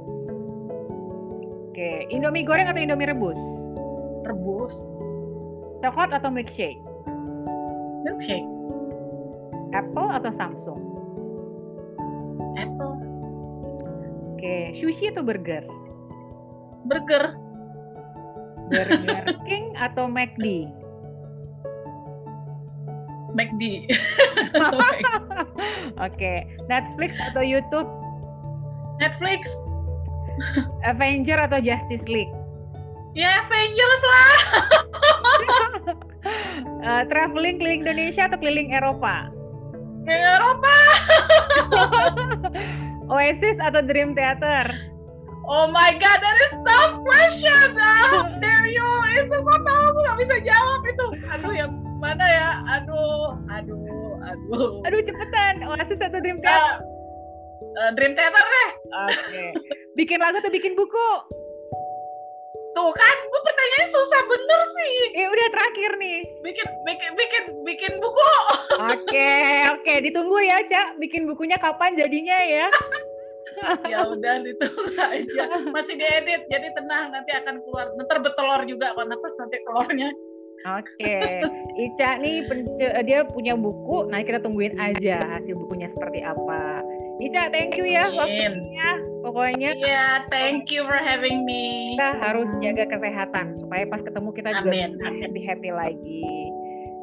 Oke, Indomie goreng atau Indomie rebus? rebus Coklat atau milkshake? milkshake Apple atau Samsung? apple Oke, sushi atau burger? burger Burger King atau McD? McD Oke, Netflix atau YouTube? Netflix. Avenger atau Justice League? Ya Avengers lah. uh, traveling keliling Indonesia atau keliling Eropa? Eropa. Oasis atau Dream Theater? Oh my god, that is tough question. How dare you? Itu kok tahu aku nggak bisa jawab itu. Aduh, yang mana ya? Aduh, aduh, aduh. Aduh, cepetan. Oasis atau Dream Theater? Uh, uh, Dream Theater deh. Oke. Okay. Bikin lagu atau bikin buku? Tuh kan, bu pertanyaannya susah bener sih. Eh udah terakhir nih. Bikin bikin bikin bikin buku. Oke, okay, oke, okay. ditunggu ya, Cak. Bikin bukunya kapan jadinya ya? ya udah ditunggu aja. Masih diedit, jadi tenang nanti akan keluar. Nanti bertelur juga kok nanti nanti telurnya. Oke, okay. Ica nih dia punya buku, nah kita tungguin aja hasil bukunya seperti apa. Ica, thank you ya waktunya. Pokoknya. Iya, yeah, thank you for having me. Kita harus jaga kesehatan supaya pas ketemu kita juga bisa happy happy lagi.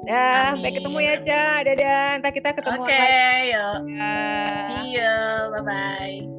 Dah, sampai ketemu ya, Ca. Dadah. Entar kita ketemu Oke, okay, yuk. See you. Bye-bye.